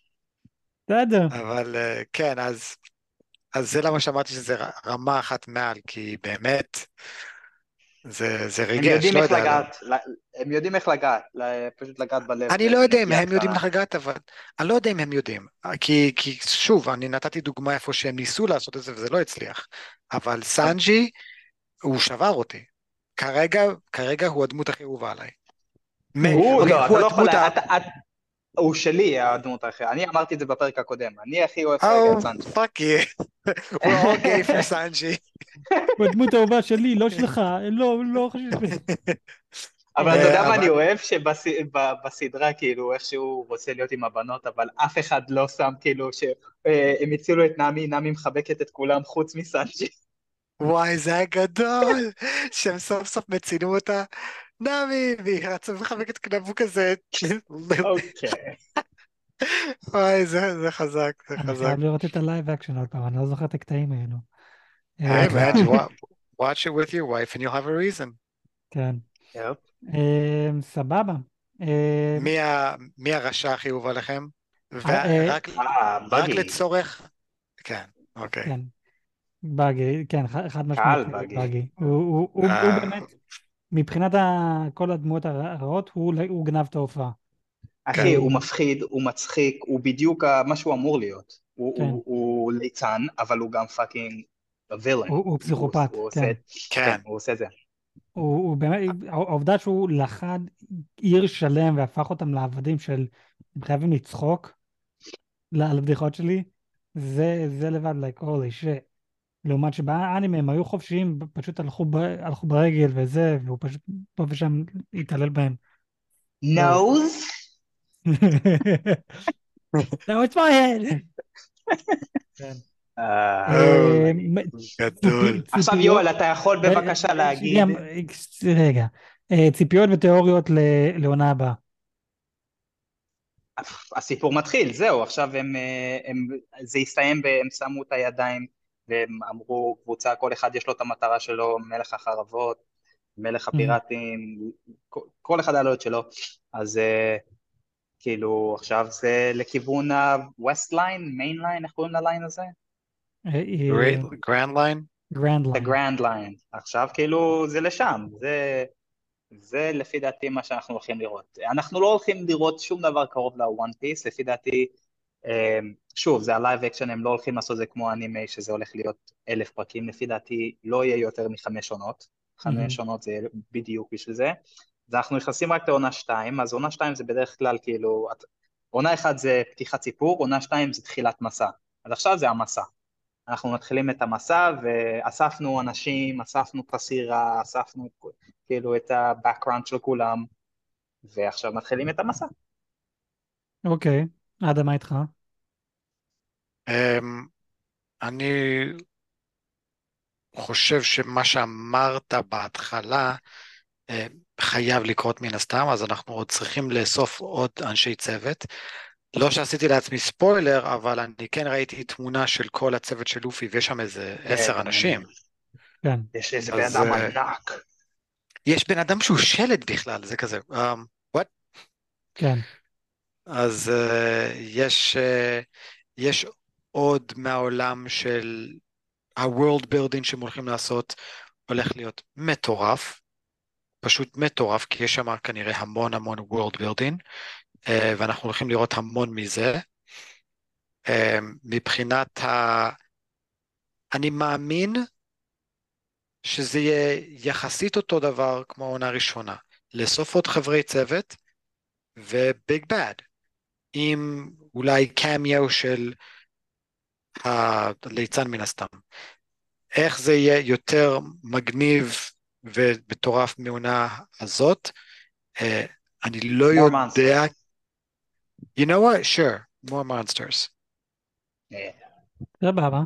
בסדר. אבל אה, כן, אז, אז זה למה שאמרתי שזה רמה אחת מעל, כי באמת, זה, זה ריגש, לא יודע. לגעת, לא. הם יודעים איך לגעת, פשוט לגעת בלב. אני לא יודע אם הם יודעים איך לגעת, אבל אני לא יודע אם הם יודעים. כי, כי שוב, אני נתתי דוגמה איפה שהם ניסו לעשות את זה וזה לא הצליח. אבל סנג'י, הוא שבר אותי. כרגע, כרגע הוא הדמות הכי אהובה עליי. הוא, לא, אתה לא יכול, הוא שלי הדמות האחרת, אני אמרתי את זה בפרק הקודם, אני הכי אוהב את סנג'י. fuck yeah, we're all gay for סנג'י. הוא הדמות האהובה שלי, לא שלך, לא, לא חושב. אבל אתה יודע מה אני אוהב? שבסדרה, כאילו, איכשהו הוא רוצה להיות עם הבנות, אבל אף אחד לא שם, כאילו, שהם הצילו את נעמי, נעמי מחבקת את כולם חוץ מסנג'י. וואי, זה היה גדול, שהם סוף סוף מצינו אותה. נעמי, והיא רצה מחבקת כנבו כזה. אוקיי. וואי, זה חזק, זה חזק. אני חייב לראות את הלייב אקשן עוד פעם, אני לא זוכר את הקטעים האלו. Hey man, watch it with your wife and you'll have a reason. כן. אמ, סבבה. אמ, מי הרשע הכי אהוב עליכם? אה, רק לצורך... כן, אוקיי. כן. באגי, כן, ח- חד משמעית באגי. באגי. הוא- הוא הוא- אה, הוא באמת, מבחינת ה- כל הדמויות הרע- הרעות, הוא הוא גנב את ההופעה. אחי, כן. הוא מפחיד, הוא מצחיק, הוא בדיוק מה שהוא אמור להיות. הוא- כן. הוא- הוא ליצן, אבל הוא גם פאקינג וילן. הוא הוא פסיכופת, הוא כן. עושה- כן, כן, הוא עושה זה. הוא, הוא באמת, העובדה שהוא לכד עיר שלם והפך אותם לעבדים של הם חייבים לצחוק על הבדיחות שלי, זה, זה לבד, like, holy shit. לעומת שבאנימה הם היו חופשיים, פשוט הלכו, ב, הלכו ברגל וזה, והוא פשוט פה ושם התעלל בהם. נוז? *laughs* No, it's my head. כן. אה, אה, גדול. ציפי- עכשיו יואל, אתה יכול אה, בבקשה אה, להגיד... אה, רגע, אה, ציפיות ותיאוריות ל- לעונה הבאה. הסיפור מתחיל, זהו, עכשיו הם, אה, הם, זה הסתיים, והם שמו את הידיים והם אמרו קבוצה, כל אחד יש לו את המטרה שלו, מלך החרבות, מלך הפיראטים, כל, כל אחד היה לו את שלו, אז אה, כאילו עכשיו זה לכיוון ה-West Line, Main Line, איך קוראים ל-line הזה? Grand Line? Grand Line. Grand Line, עכשיו כאילו זה לשם, זה, זה לפי דעתי מה שאנחנו הולכים לראות. אנחנו לא הולכים לראות שום דבר קרוב ל-One Piece, לפי דעתי, שוב, זה ה-Live Action, הם לא הולכים לעשות את זה כמו anime, שזה הולך להיות אלף פרקים, לפי דעתי לא יהיה יותר מחמש עונות. חמש עונות זה בדיוק בשביל זה. אז אנחנו נכנסים רק לעונה שתיים, אז עונה שתיים זה בדרך כלל כאילו, את- עונה אחת זה פתיחת סיפור, עונה שתיים זה תחילת מסע. אז עכשיו זה המסע. אנחנו מתחילים את המסע ואספנו אנשים, אספנו את הסירה, אספנו כאילו את ה-background של כולם, ועכשיו מתחילים את המסע. אוקיי, אדם, מה איתך? אמ, אני חושב שמה שאמרת בהתחלה אה, חייב לקרות מן הסתם, אז אנחנו עוד צריכים לאסוף עוד אנשי צוות. לא שעשיתי לעצמי ספוילר, אבל אני כן ראיתי תמונה של כל הצוות של לופי, ויש שם איזה עשר אנשים. כן. יש איזה בן אדם אה, ענק. יש בן אדם שהוא שלד בכלל, זה כזה, um, what? כן. אז uh, יש, uh, יש עוד מהעולם של ה-world building שהם הולכים לעשות, הולך להיות מטורף, פשוט מטורף, כי יש שם כנראה המון המון world building, uh, ואנחנו הולכים לראות המון מזה. Uh, מבחינת ה... אני מאמין שזה יהיה יחסית אותו דבר כמו העונה הראשונה, לאסוף עוד חברי צוות וביג בד, עם אולי קמיו של הליצן מן הסתם. איך זה יהיה יותר מגניב ומטורף מהעונה הזאת, אה, אני לא More יודע. monsters. You know what? Sure, more monsters. סבבה.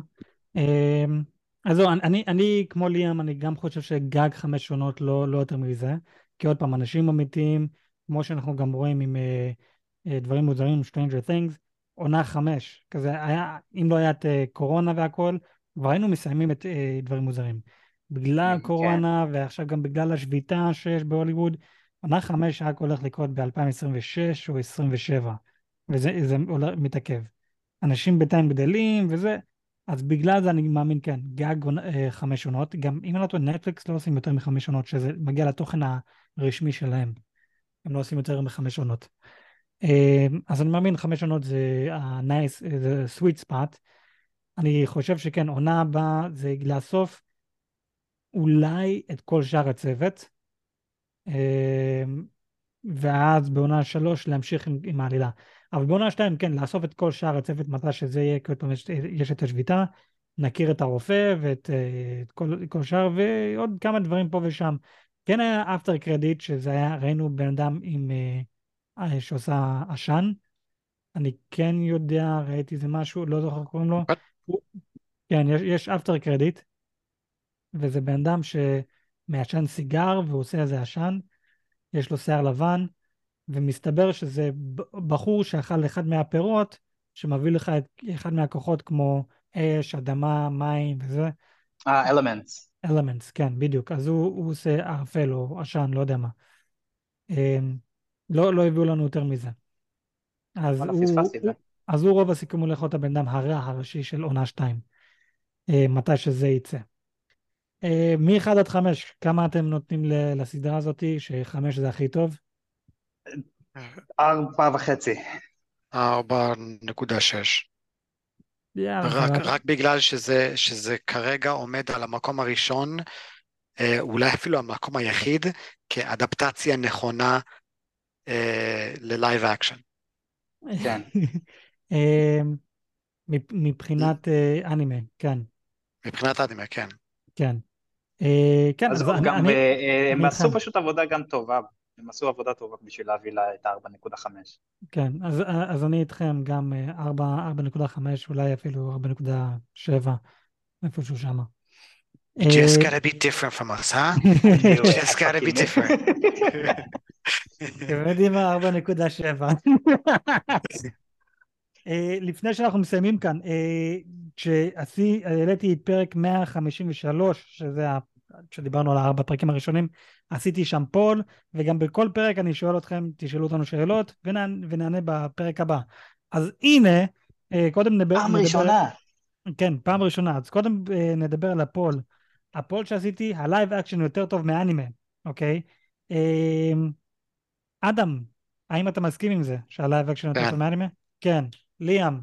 אמ, אז זהו, אני, אני, אני כמו ליאם, אני גם חושב שגג חמש עונות לא, לא יותר מזה. כי עוד פעם, אנשים אמיתיים, כמו שאנחנו גם רואים עם אה, אה, דברים מוזרים, Stranger Things, עונה חמש. כזה היה, אם לא היה את אה, קורונה והכל, כבר היינו מסיימים את אה, דברים מוזרים. בגלל כן. קורונה, ועכשיו גם בגלל השביתה שיש בהוליווד, עונה חמש רק הולך לקרות ב-2026 או 27, וזה זה הולך- מתעכב. אנשים בינתיים גדלים וזה, אז בגלל זה אני מאמין, כן, גג אה, חמש עונות, גם אם אני לא טועה, נטפליקס לא עושים יותר מחמש עונות, שזה מגיע לתוכן הרשמי שלהם. הם לא עושים יותר מחמש עונות. אה, אז אני מאמין, חמש עונות זה ה-nice, זה sweet spot. אני חושב שכן, עונה הבאה זה לאסוף אולי את כל שאר הצוות, אה, ואז בעונה שלוש להמשיך עם, עם העלילה. אבל בעונה שתיים, כן, לאסוף את כל שאר הצוות מתי שזה יהיה, עוד פעם יש, יש את השביתה, נכיר את הרופא ואת אה, את כל, כל שאר, ועוד כמה דברים פה ושם. כן היה אפטר קרדיט, שזה היה, ראינו בן אדם עם, אה, שעושה עשן. אני כן יודע, ראיתי איזה משהו, לא זוכר קוראים לו. הוא- כן, יש, יש אפטר קרדיט, וזה בן אדם שמעשן סיגר והוא עושה איזה עשן, יש לו שיער לבן, ומסתבר שזה בחור שאכל אחד מהפירות, שמביא לך את אחד מהכוחות כמו אש, אדמה, מים וזה, אה, אלמנטס. אלמנטס, כן, בדיוק. אז הוא, הוא עושה ערפל או עשן, לא יודע מה. לא, לא הביאו לנו יותר מזה. אז הוא. הוא, אז הוא רוב הסיכום הולך להיות הבן אדם הרע הראשי של עונה 2. אה, מתי שזה יצא. אה, מ-1 עד 5, כמה אתם נותנים לסדרה הזאתי, שחמש זה הכי טוב? ארבע וחצי. 4.6. יאללה, רק. רק בגלל שזה, שזה כרגע עומד על המקום הראשון, אה, אולי אפילו המקום היחיד, כאדפטציה נכונה ללייב אקשן. כן. *laughs* אה, מב- מבחינת אה, אנימה, כן, מבחינת אנימה, כן. כן. אה, כן, אז גם אה, הם עשו. פשוט עבודה גם טובה. הם עשו עבודה טובה בשביל להביא לה את ה-4.5. כן, אז, אז אני איתכם גם אה, 4, 4.5, אולי אפילו 4.7, איפשהו שמה. You just אה, gotta be different from us, huh? *laughs* You just gotta be different. *laughs* אתם יודעים מה? 4.7. אה, לפני שאנחנו מסיימים כאן, אה, כשהעליתי את פרק 153, שזה. כשדיברנו על הארבע פרקים הראשונים, עשיתי שם פול, וגם בכל פרק אני שואל אתכם, תשאלו אותנו שאלות, ונענה, ונענה בפרק הבא. אז הנה, אה, קודם נדבר... פעם נדבר, ראשונה. כן, פעם ראשונה. אז קודם נדבר על ה-poll. ה-poll שעשיתי, הלייב אקשן יותר טוב מאנימה, אוקיי? אה, אדם, האם אתה מסכים עם זה, שהלייב אקשן יותר כן. טוב מאנימה? כן. ליאם,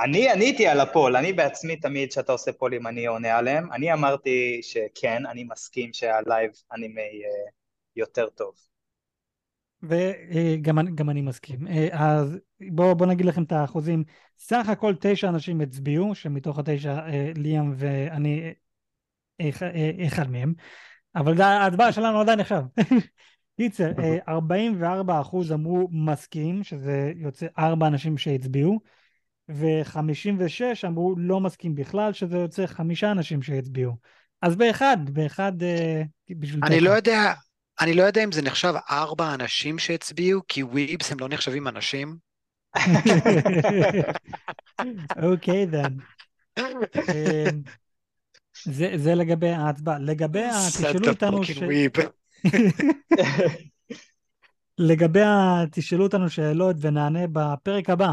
אני עניתי על ה-poll, אני בעצמי תמיד כשאתה עושה פולים אני עונה עליהם. אני אמרתי שכן, אני מסכים שה-live anime אה, יותר טוב. וגם אני- גם אני מסכים. אה, אז בואו בוא נגיד לכם את האחוזים. סך הכל תשע אנשים הצביעו, שמתוך התשע אה, ליאם ואני אה, אחד- אה, מהם, אבל ההצבעה שלנו עדיין נחשב. *laughs* קיצר, אה, 44 אחוז אמרו מסכים, שזה יוצא ארבע אנשים שהצביעו, ו-56 אמרו לא מסכים בכלל, שזה יוצא חמישה אנשים שהצביעו. אז באחד, באחד אה, בשביל אני. לא יודע, אני לא יודע אם זה נחשב ארבע אנשים שהצביעו, כי וויבס הם לא נחשבים אנשים. *laughs* אוקיי, then. אמ, זה, זה לגבי ההצבעה. לגבי *laughs* ה... תשאלו איתנו ש... לגבי ה... תשאלו אותנו שאלות ונענה בפרק הבא.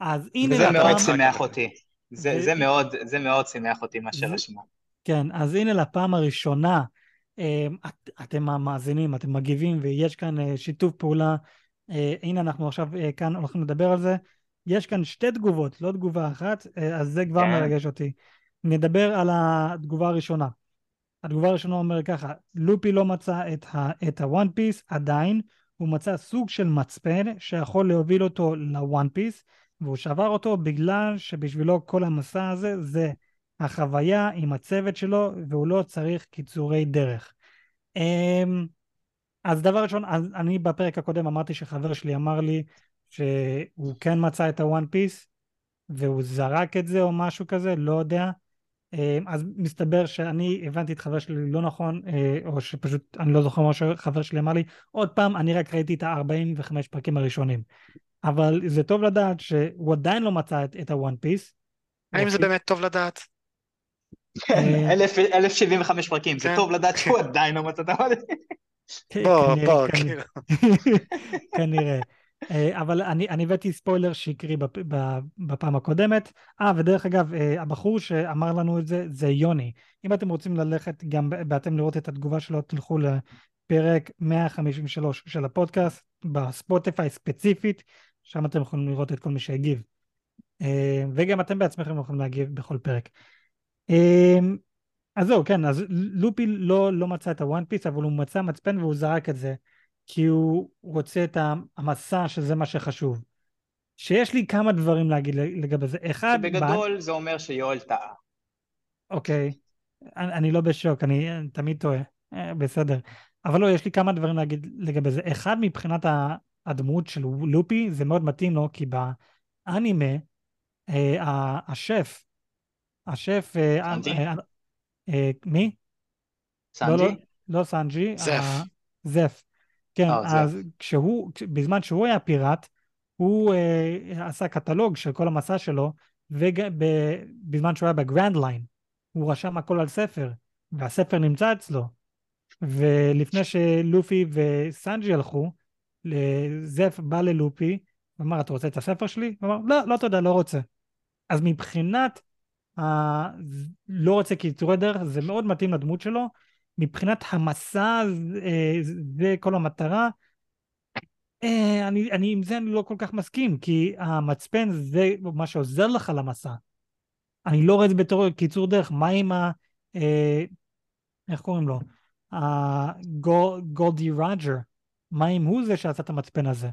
אז הנה וזה מאוד לפעם... שימח אותי. זה, ו- זה מאוד, זה מאוד שימח אותי מה שרשמו. כן, אז הנה לפעם הראשונה, אמ, את, אתם המאזינים, אתם מגיבים ויש כאן אה, שיתוף פעולה. אה, הנה אנחנו עכשיו אה, כאן הולכים לדבר על זה. יש כאן שתי תגובות, לא תגובה אחת, אז זה כבר כן. מרגש אותי. נדבר על התגובה הראשונה. התגובה הראשונה אומר ככה, לופי לא מצא את, ה-One Piece עדיין, הוא מצא סוג של מצפן שיכול להוביל אותו ל-One Piece, והוא שבר אותו בגלל שבשבילו כל המסע הזה זה החוויה עם הצוות שלו, והוא לא צריך קיצורי דרך. אמ, אז דבר ראשון, אני בפרק הקודם אמרתי שחבר שלי אמר לי שהוא כן מצא את הוואן פיס, והוא זרק את זה או משהו כזה, לא יודע. אמ, אז מסתבר שאני הבנתי את חבר שלי לא נכון, אה, או שפשוט אני לא זוכר מה שחבר שלי אמר לי. עוד פעם, אני רק ראיתי את ה-45 פרקים הראשונים. אבל זה טוב לדעת שהוא עדיין לא מצא את, את הוואן פיס. האם זה באמת טוב לדעת? אה, אלף- 1075 פרקים, זה כן. טוב לדעת שהוא עדיין לא מצא את. בוא, כנראה- בוא, כנראה. כאילו. *laughs* כנראה. אה, אבל אני, הבאתי ספוילר שקרי בפעם הקודמת. אה, ודרך אגב, אה, הבחור שאמר לנו את זה, זה יוני. אם אתם רוצים ללכת גם ואתם לראות את התגובה שלו, תלכו לפרק 153 של הפודקאסט, בספוטיפיי ספציפית, שם אתם יכולים לראות את כל מי שהגיב. אה, וגם אתם בעצמכם יכולים להגיב בכל פרק. אז זהו, כן, אז לופי לא, לא מצא את הוואן פיס, אבל הוא מצא מצפן והוא זרק את זה, כי הוא רוצה את המסע שזה מה שחשוב. שיש לי כמה דברים להגיד לגבי זה. אחד, שבגדול זה אומר שיואל טעה. אוקיי, אני, אני לא בשוק, אני, אני תמיד טועה, אה, בסדר. אבל לא, יש לי כמה דברים להגיד לגבי זה. אחד, מבחינת הדמות של לופי, זה מאוד מתאים לו, כי באנימה, אה, השף, השף, אה, סנג'י? אה, אה, מי? לא, לא, סנג'י? לא סנג'י, זף. ה- זף. כן, אה. אז כשהוא, כש- בזמן שהוא היה פיראט, הוא אה, עשה קטלוג של כל המסע שלו, ובזמן שהוא היה ב-Grand Line, הוא רשם הכל על ספר, והספר נמצא אצלו. ולפני שלופי וסנג'י הלכו, זף בא ללופי, ואמר, אתה רוצה את הספר שלי? הוא אמר, לא, לא תודה, לא רוצה. אז מבחינת אה, לא רוצה קיצורי דרך, זה מאוד מתאים לדמות שלו. מבחינת המסע, אה, זה כל המטרה. אה, אני, אני, עם זה אני לא כל כך מסכים, כי המצפן זה מה שעוזר לך למסע. אני לא רואה את זה בתור קיצור דרך. מה עם ה... אה, איך קוראים לו? גולדי רוג'ר. מה אם הוא זה שעשה את המצפן הזה?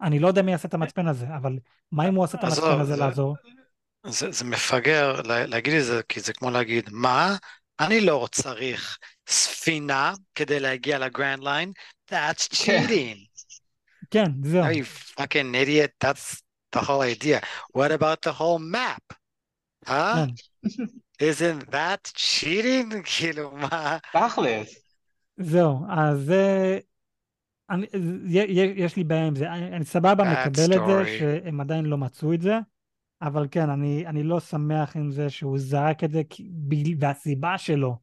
אני לא יודע מי עשה את המצפן הזה, אבל מה אם הוא עשה את המצפן הזה לעזור? זה, זה מפגר להגיד את זה, כי זה כמו להגיד, מה? אני לא צריך ספינה כדי להגיע לגרנד ליין, that's כן. cheating. כן, זהו. Are you fucking idiot? That's the whole idea. What about the whole map? Huh? כן. *laughs* Isn't that cheating? *laughs* כאילו, מה? תכלס. זהו, אז זה... אני, יש לי בעיה עם זה. אני, אני סבבה מקבל את זה שהם עדיין לא מצאו את זה, אבל כן, אני, אני לא שמח עם זה שהוא זרק את זה, והסיבה שלו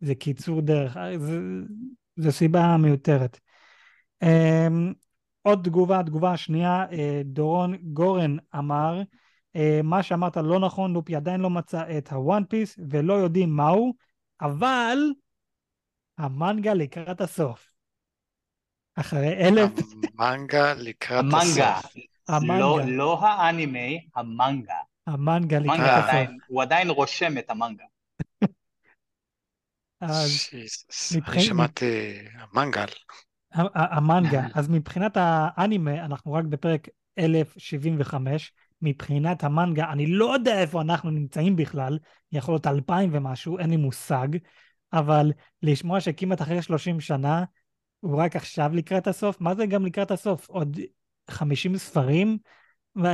זה קיצור דרך, זה, זה סיבה מיותרת. Um, עוד תגובה, תגובה שנייה, uh, דורון גורן אמר, uh, מה שאמרת לא נכון, לופי עדיין לא מצא את הוואן פיס ולא יודעים מהו, אבל המנגה לקראת הסוף. אחרי אלף... המנגה לקראת המנגה. הסוף. המנגה. לא, לא האנימה, המנגה. המנגה לקראת הסוף. הוא עדיין רושם את המנגה. אז מבחינת- אני שמעתי המנגל. המנגה, אז מבחינת האנימה, אנחנו רק בפרק 1075, מבחינת המנגה, אני לא יודע איפה אנחנו נמצאים בכלל, יכול להיות 2000 ומשהו, אין לי מושג, אבל לשמוע שכמעט אחרי 30 שנה, הוא רק עכשיו לקראת הסוף, מה זה גם לקראת הסוף? עוד 50 ספרים? מה-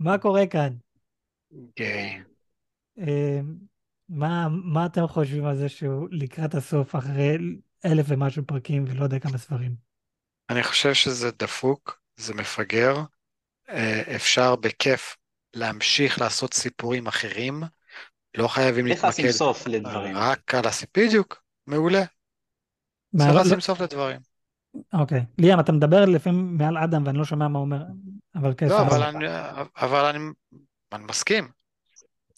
מה קורה כאן? גיי. אה, מה, מה אתם חושבים על זה שהוא לקראת הסוף אחרי אלף ומשהו פרקים ולא יודע כמה ספרים? אני חושב שזה דפוק, זה מפגר. אה, אפשר בכיף להמשיך לעשות סיפורים אחרים. לא חייבים צריך לשים להתמקד סוף לדברים. רק על הסיפור. בדיוק, מעולה. מה, צריך לא- לשים סוף לדברים. אוקיי. ליאם, אתה מדבר לפעמים מעל אדם ואני לא שומע מה הוא אומר, אבל כן, לא. אבל אני, אבל אני, אני מסכים.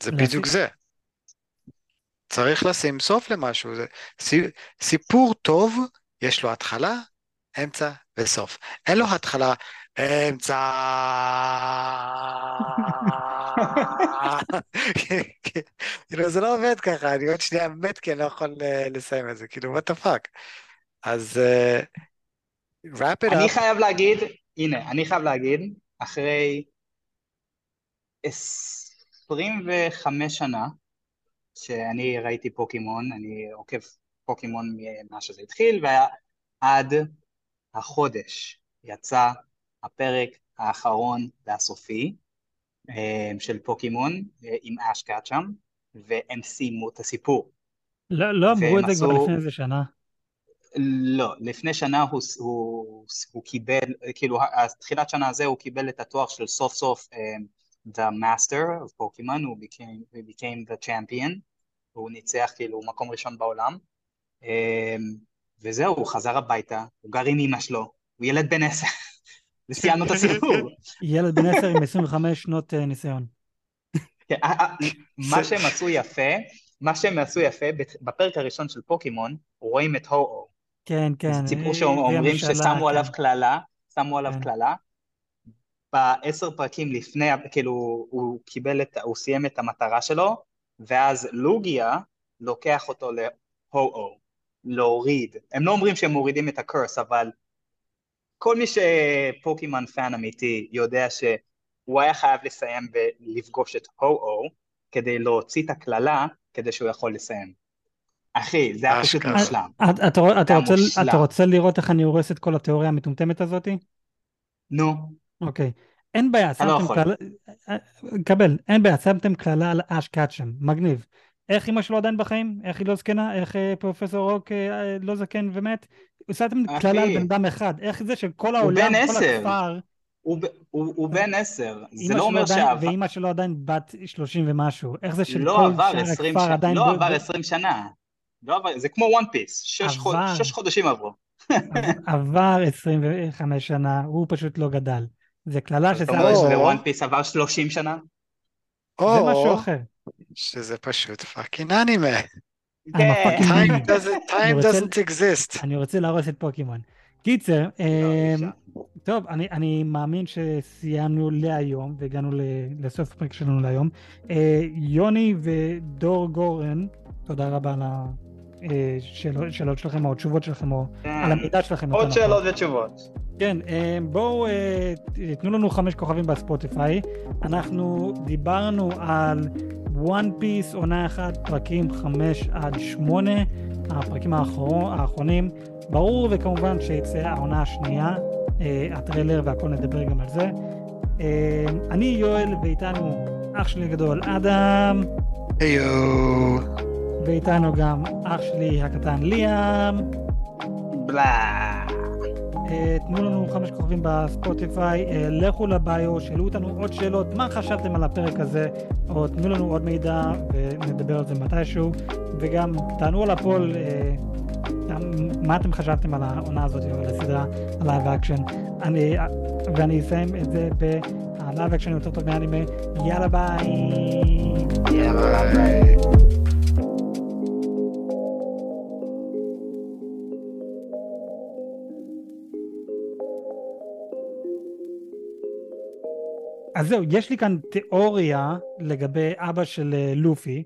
זה בדיוק זה. צריך לשים סוף למשהו. זה, סי- סיפור טוב, יש לו התחלה, אמצע וסוף. אין לו התחלה, אמצע... *laughs* כאילו זה לא עובד ככה, אני עוד שנייה מת כי אני לא יכול אה, לסיים את זה, כאילו what the fuck. אז אה, wrap it אני up. חייב להגיד, הנה, אני חייב להגיד, אחרי 25 שנה שאני ראיתי פוקימון, אני עוקב פוקימון ממה שזה התחיל, ועד החודש יצא הפרק האחרון והסופי אה, של פוקימון אה, עם אש קאצ'אם, והם סיימו את הסיפור. לא, לא אמרו את זה כבר לפני איזה שנה. לא, לפני שנה הוא, הוא, הוא קיבל, כאילו, תחילת שנה הזה הוא קיבל את התואר של סוף סוף um, The Master of Pokemon, הוא became, he became the champion, הוא ניצח כאילו מקום ראשון בעולם, um, וזהו, הוא חזר הביתה, הוא גר עם אמא שלו, הוא ילד בן עשר, *laughs* וסיימנו את הסיפור. ילד בן 10 עם 25 שנות אה, ניסיון. כן, מה שהם עשו יפה, מה שהם עשו יפה, בפרק הראשון של פוקימון, רואים את הו-הו. כן, כן. זה סיפור אה, שאומרים ששמו עליו כן. קללה, שמו עליו כן. קללה. בעשר פרקים לפני, כאילו, הוא קיבל את, הוא סיים את המטרה שלו, ואז לוגיה לוקח אותו ל-הו-הו, להוריד. הם לא אומרים שהם מורידים את ה-curse, אבל כל מי שפוקימון fan אמיתי יודע שהוא היה חייב לסיים ולפגוש את הו-הו, כדי להוציא את הקללה, כדי שהוא יכול לסיים. אחי, זה היה פשוט. מושלם. אתה- רוצה- מושלם. אתה רוצה לראות איך אני הורס את כל התיאוריה המטומטמת הזאתי? נו, אוקיי. אין בעיה, לא שמתם. קללה... אה, קבל, אין בעיה, שמתם קללה על אש קטצ'ם, מגניב. איך אמא שלו עדיין בחיים? איך היא לא זקנה? איך אה, פרופסור אוק אה, לא זקן ומת? שמתם. קללה על בן אדם אחד. איך זה שכל העולם, בן כל. הכפר, הוא, ב- הוא, הוא בן עשר, זה לא אומר שעבר, ואימא שלו עדיין בת 30 ומשהו. איך זה של לא כל עבר שאר 20 הכפר עדיין... לא עבר ב- 20 שנה, לא זה כמו One Piece, שש, חוד, עבר. שש חודשים עברו. *laughs* עבר 25 שנה, הוא פשוט לא גדל. זה קללה אז אתה ששם... אומר או- שבוואן פיס עבר 30 שנה? זה משהו אחר. שזה פשוט פאקינג אנימה. Time doesn't, exist. אני רוצה להרוס את פוקימון. קיצר, לא, אמ. טוב, אני, אני מאמין שסיימנו להיום והגענו ל- לסוף הפרק שלנו להיום. אה, יוני ודור גורן, תודה רבה על השאלות שלכם או התשובות שלכם או על המידע שלכם. עוד נכון. שאלות ותשובות. כן, אה, בואו אה, תנו לנו חמש כוכבים בספוטיפיי. אנחנו דיברנו על one piece עונה אחת, פרקים חמש עד שמונה, הפרקים האחרון, האחרונים. ברור וכמובן שיצא העונה השנייה, אה, הטריילר והכל נדבר גם על זה. אה, אני יואל ואיתנו אח שלי הגדול אדם, היו. ואיתנו גם אח שלי הקטן ליאם. בלה. אה, תנו לנו חמש כוכבים בספוטיפיי, אה, לכו לביו, שאלו אותנו עוד שאלות, מה חשבתם על הפרק הזה, או תנו לנו עוד מידע ונדבר על זה מתישהו, וגם תענו על ה poll, אה, מה אתם חשבתם על העונה הזאת, על הסדרה, על לייב אקשן, אני, ואני אסיים את זה בלייב אקשן יותר טוב מאנימה, יאללה ביי. יאללה ביי. אז זהו, יש לי כאן תיאוריה לגבי אבא של אה, לופי,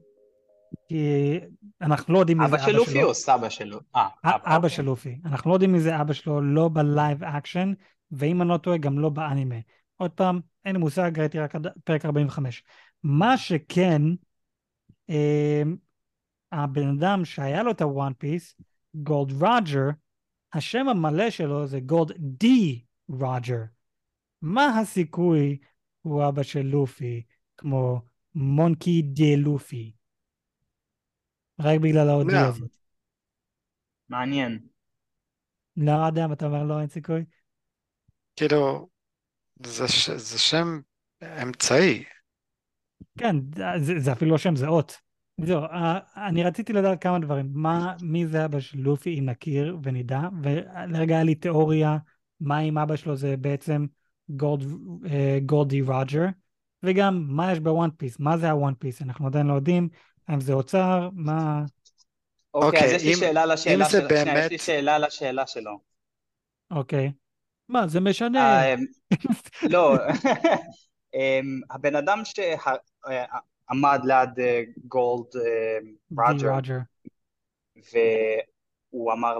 כי אנחנו לא יודעים מי זה אבא אבא של שלו. לופי או סבא שלו? אה, אבא אוקיי. של לופי. אנחנו לא יודעים מי זה אבא שלו, לא בלייב אקשן, ואם אני לא טועה, גם לא באנימה. עוד פעם, אין לי מושג, ראיתי רק עד פרק 45. מה שכן, אה, הבן אדם שהיה לו את הוואן פיס, גולד רוג'ר, השם המלא שלו זה גולד די רוג'ר. מה הסיכוי הוא אבא של לופי, כמו מונקי די לופי? רק בגלל מאה. הזאת. מעניין. לא אדם, אתה אומר לא, אין סיכוי? כאילו, זה, ש- זה שם אמצעי. כן, זה, זה אפילו לא שם, זה אות. זהו, אה, אני רציתי לדעת כמה דברים. מה, מי זה אבא של לופי, אם נכיר ונדע, ולרגע היה לי תיאוריה, מה אם אבא שלו זה בעצם גולד, אה, גולדי רוג'ר, וגם מה יש בוואן פיס, מה זה הוואן פיס, אנחנו עדיין לא יודעים, האם זה אוצר, מה... אוקיי, אז אוקיי, יש לי אם- שאלה לשאלה אם זה שלו. שנייה, יש באמת- לי שאלה לשאלה שלו. אוקיי. מה, זה משנה. אה, לא, *laughs* *laughs* אמ, הבן אדם שעמד ליד אה, גולד אה, די רוג'ר, רוג'ר. והוא אמר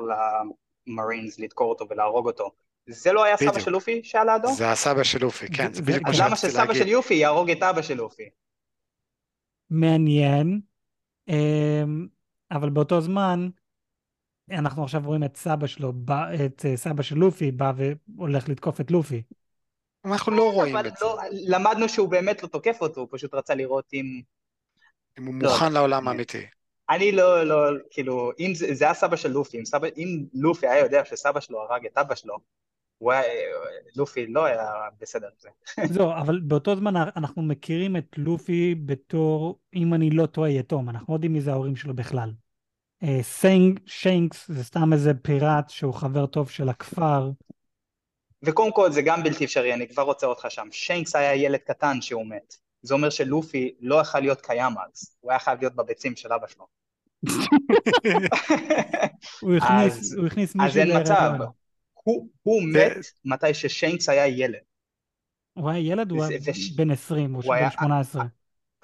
למרינס לדקור אותו ולהרוג אותו, זה לא היה סבא. של לופי שהיה לידו? זה הסבא של לופי, כן, זה- זה בדיוק מה אז למה שרציתי שסבא להגיד. של יופי יהרוג את אבא של לופי? מעניין, אמ, אבל באותו זמן, אנחנו עכשיו רואים את סבא שלו, את אה, סבא של לופי, בא והולך לתקוף את לופי. אנחנו לא רואים את זה. לא, למדנו שהוא באמת לא תוקף אותו, הוא פשוט רצה לראות אם... אם הוא לא, מוכן לעולם כן. האמיתי. אני לא, לא, כאילו, אם זה, זה היה סבא של לופי, אם, סבא, אם לופי היה יודע שסבא שלו הרג את אבא שלו, הוא היה, לופי לא היה בסדר עם זה. זהו, אבל באותו זמן אנחנו מכירים את לופי בתור, אם אני לא טועה, יתום. אנחנו לא יודעים מי זה ההורים שלו בכלל. אה, שנ, שיינקס זה סתם איזה פיראט שהוא חבר טוב של הכפר. וקודם כל זה גם בלתי אפשרי, אני כבר רוצה אותך שם. שיינקס היה ילד קטן שהוא מת. זה אומר שלופי לא יכל להיות קיים אז, הוא היה חייב להיות בביצים של אבא שלו. *laughs* הוא הכניס, הכניס אז מישהו אין מצב. הוא, הוא זה- מת מתי ששיינקס היה ילד. הוא היה ילד, הוא היה בן 20, או בן 18.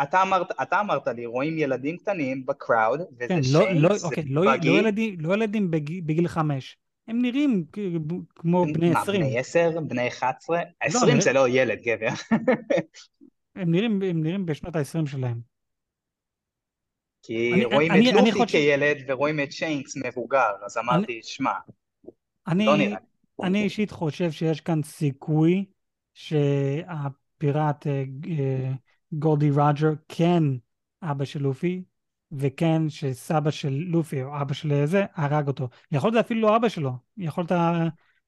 אתה אמרת, אתה אמרת לי, רואים ילדים קטנים בקראוד, וזה כן, לא, שיינקס, לא, זה אוקיי, לא, לא בגי. ילדים, לא ילדים בג- בגיל חמש. הם נראים כמו בני מה, 20. בני 10? בני 11? 20 אני- זה לא ילד, גבר. הם נראים, הם נראים בשנות ה-20 שלהם. כי אני- רואים אני- את אני לופי כילד ורואים את שיינקס מבוגר, אז אמרתי, שמע, אני, לא נראה. אני אישית חושב שיש כאן סיכוי שהפיראט אה, אה, גולדי רוג'ר כן אבא של לופי, וכן שסבא של לופי או אבא של זה הרג אותו. יכול להיות אפילו לא אבא שלו, יכול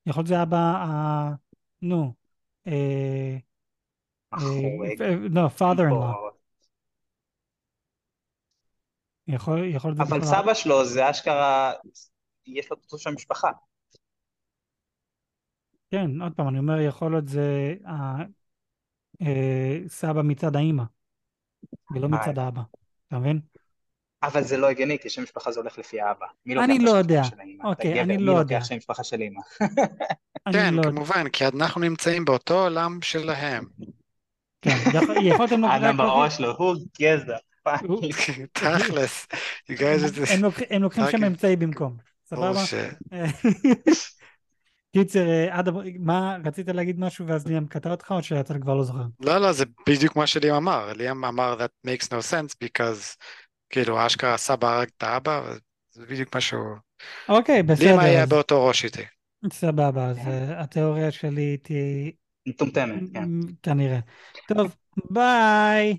להיות, זה אבא, ה- נו, החורג. אה, לא, father in law. יכול, יכול להיות אבל סבא שלו זה אשכרה, יש לו אותו שם משפחה. כן, עוד פעם, אני אומר, יכול להיות זה ה- אה, סבא מצד האימא. ולא מצד האבא. אתה מבין? אבל זה לא הגיוני, כי שם משפחה זה הולך לפי האבא. מי לוקח אני את לא השם יודע. משפחה של האמא? אוקיי, אני לא מי יודע. לוקח שם משפחה של אמא? *laughs* אני כן, לא... כמובן, כי אנחנו נמצאים באותו עולם שלהם. כן, יכול- יכולתם. *laughs* אדם בראש לו, הוא גזע. *laughs* תכלס, הם לוקחים- שם אמצעי במקום. סבבה? קיצר, אה, אדם, מה, רצית להגיד משהו ואז ליאם קטע אותך או שאתה כבר לא זוכר? לא, לא, זה בדיוק מה שליאם אמר. ליאם אמר that makes no sense because כאילו אשכרה הסבא הרג את האבא, זה בדיוק מה שהוא... אוקיי, ליאם בסדר. היה אז- באותו ראש איתי. סבבה, אז כן. אה, התיאוריה שלי תהיה מטומטמת, כן. כנראה. טוב, ביי.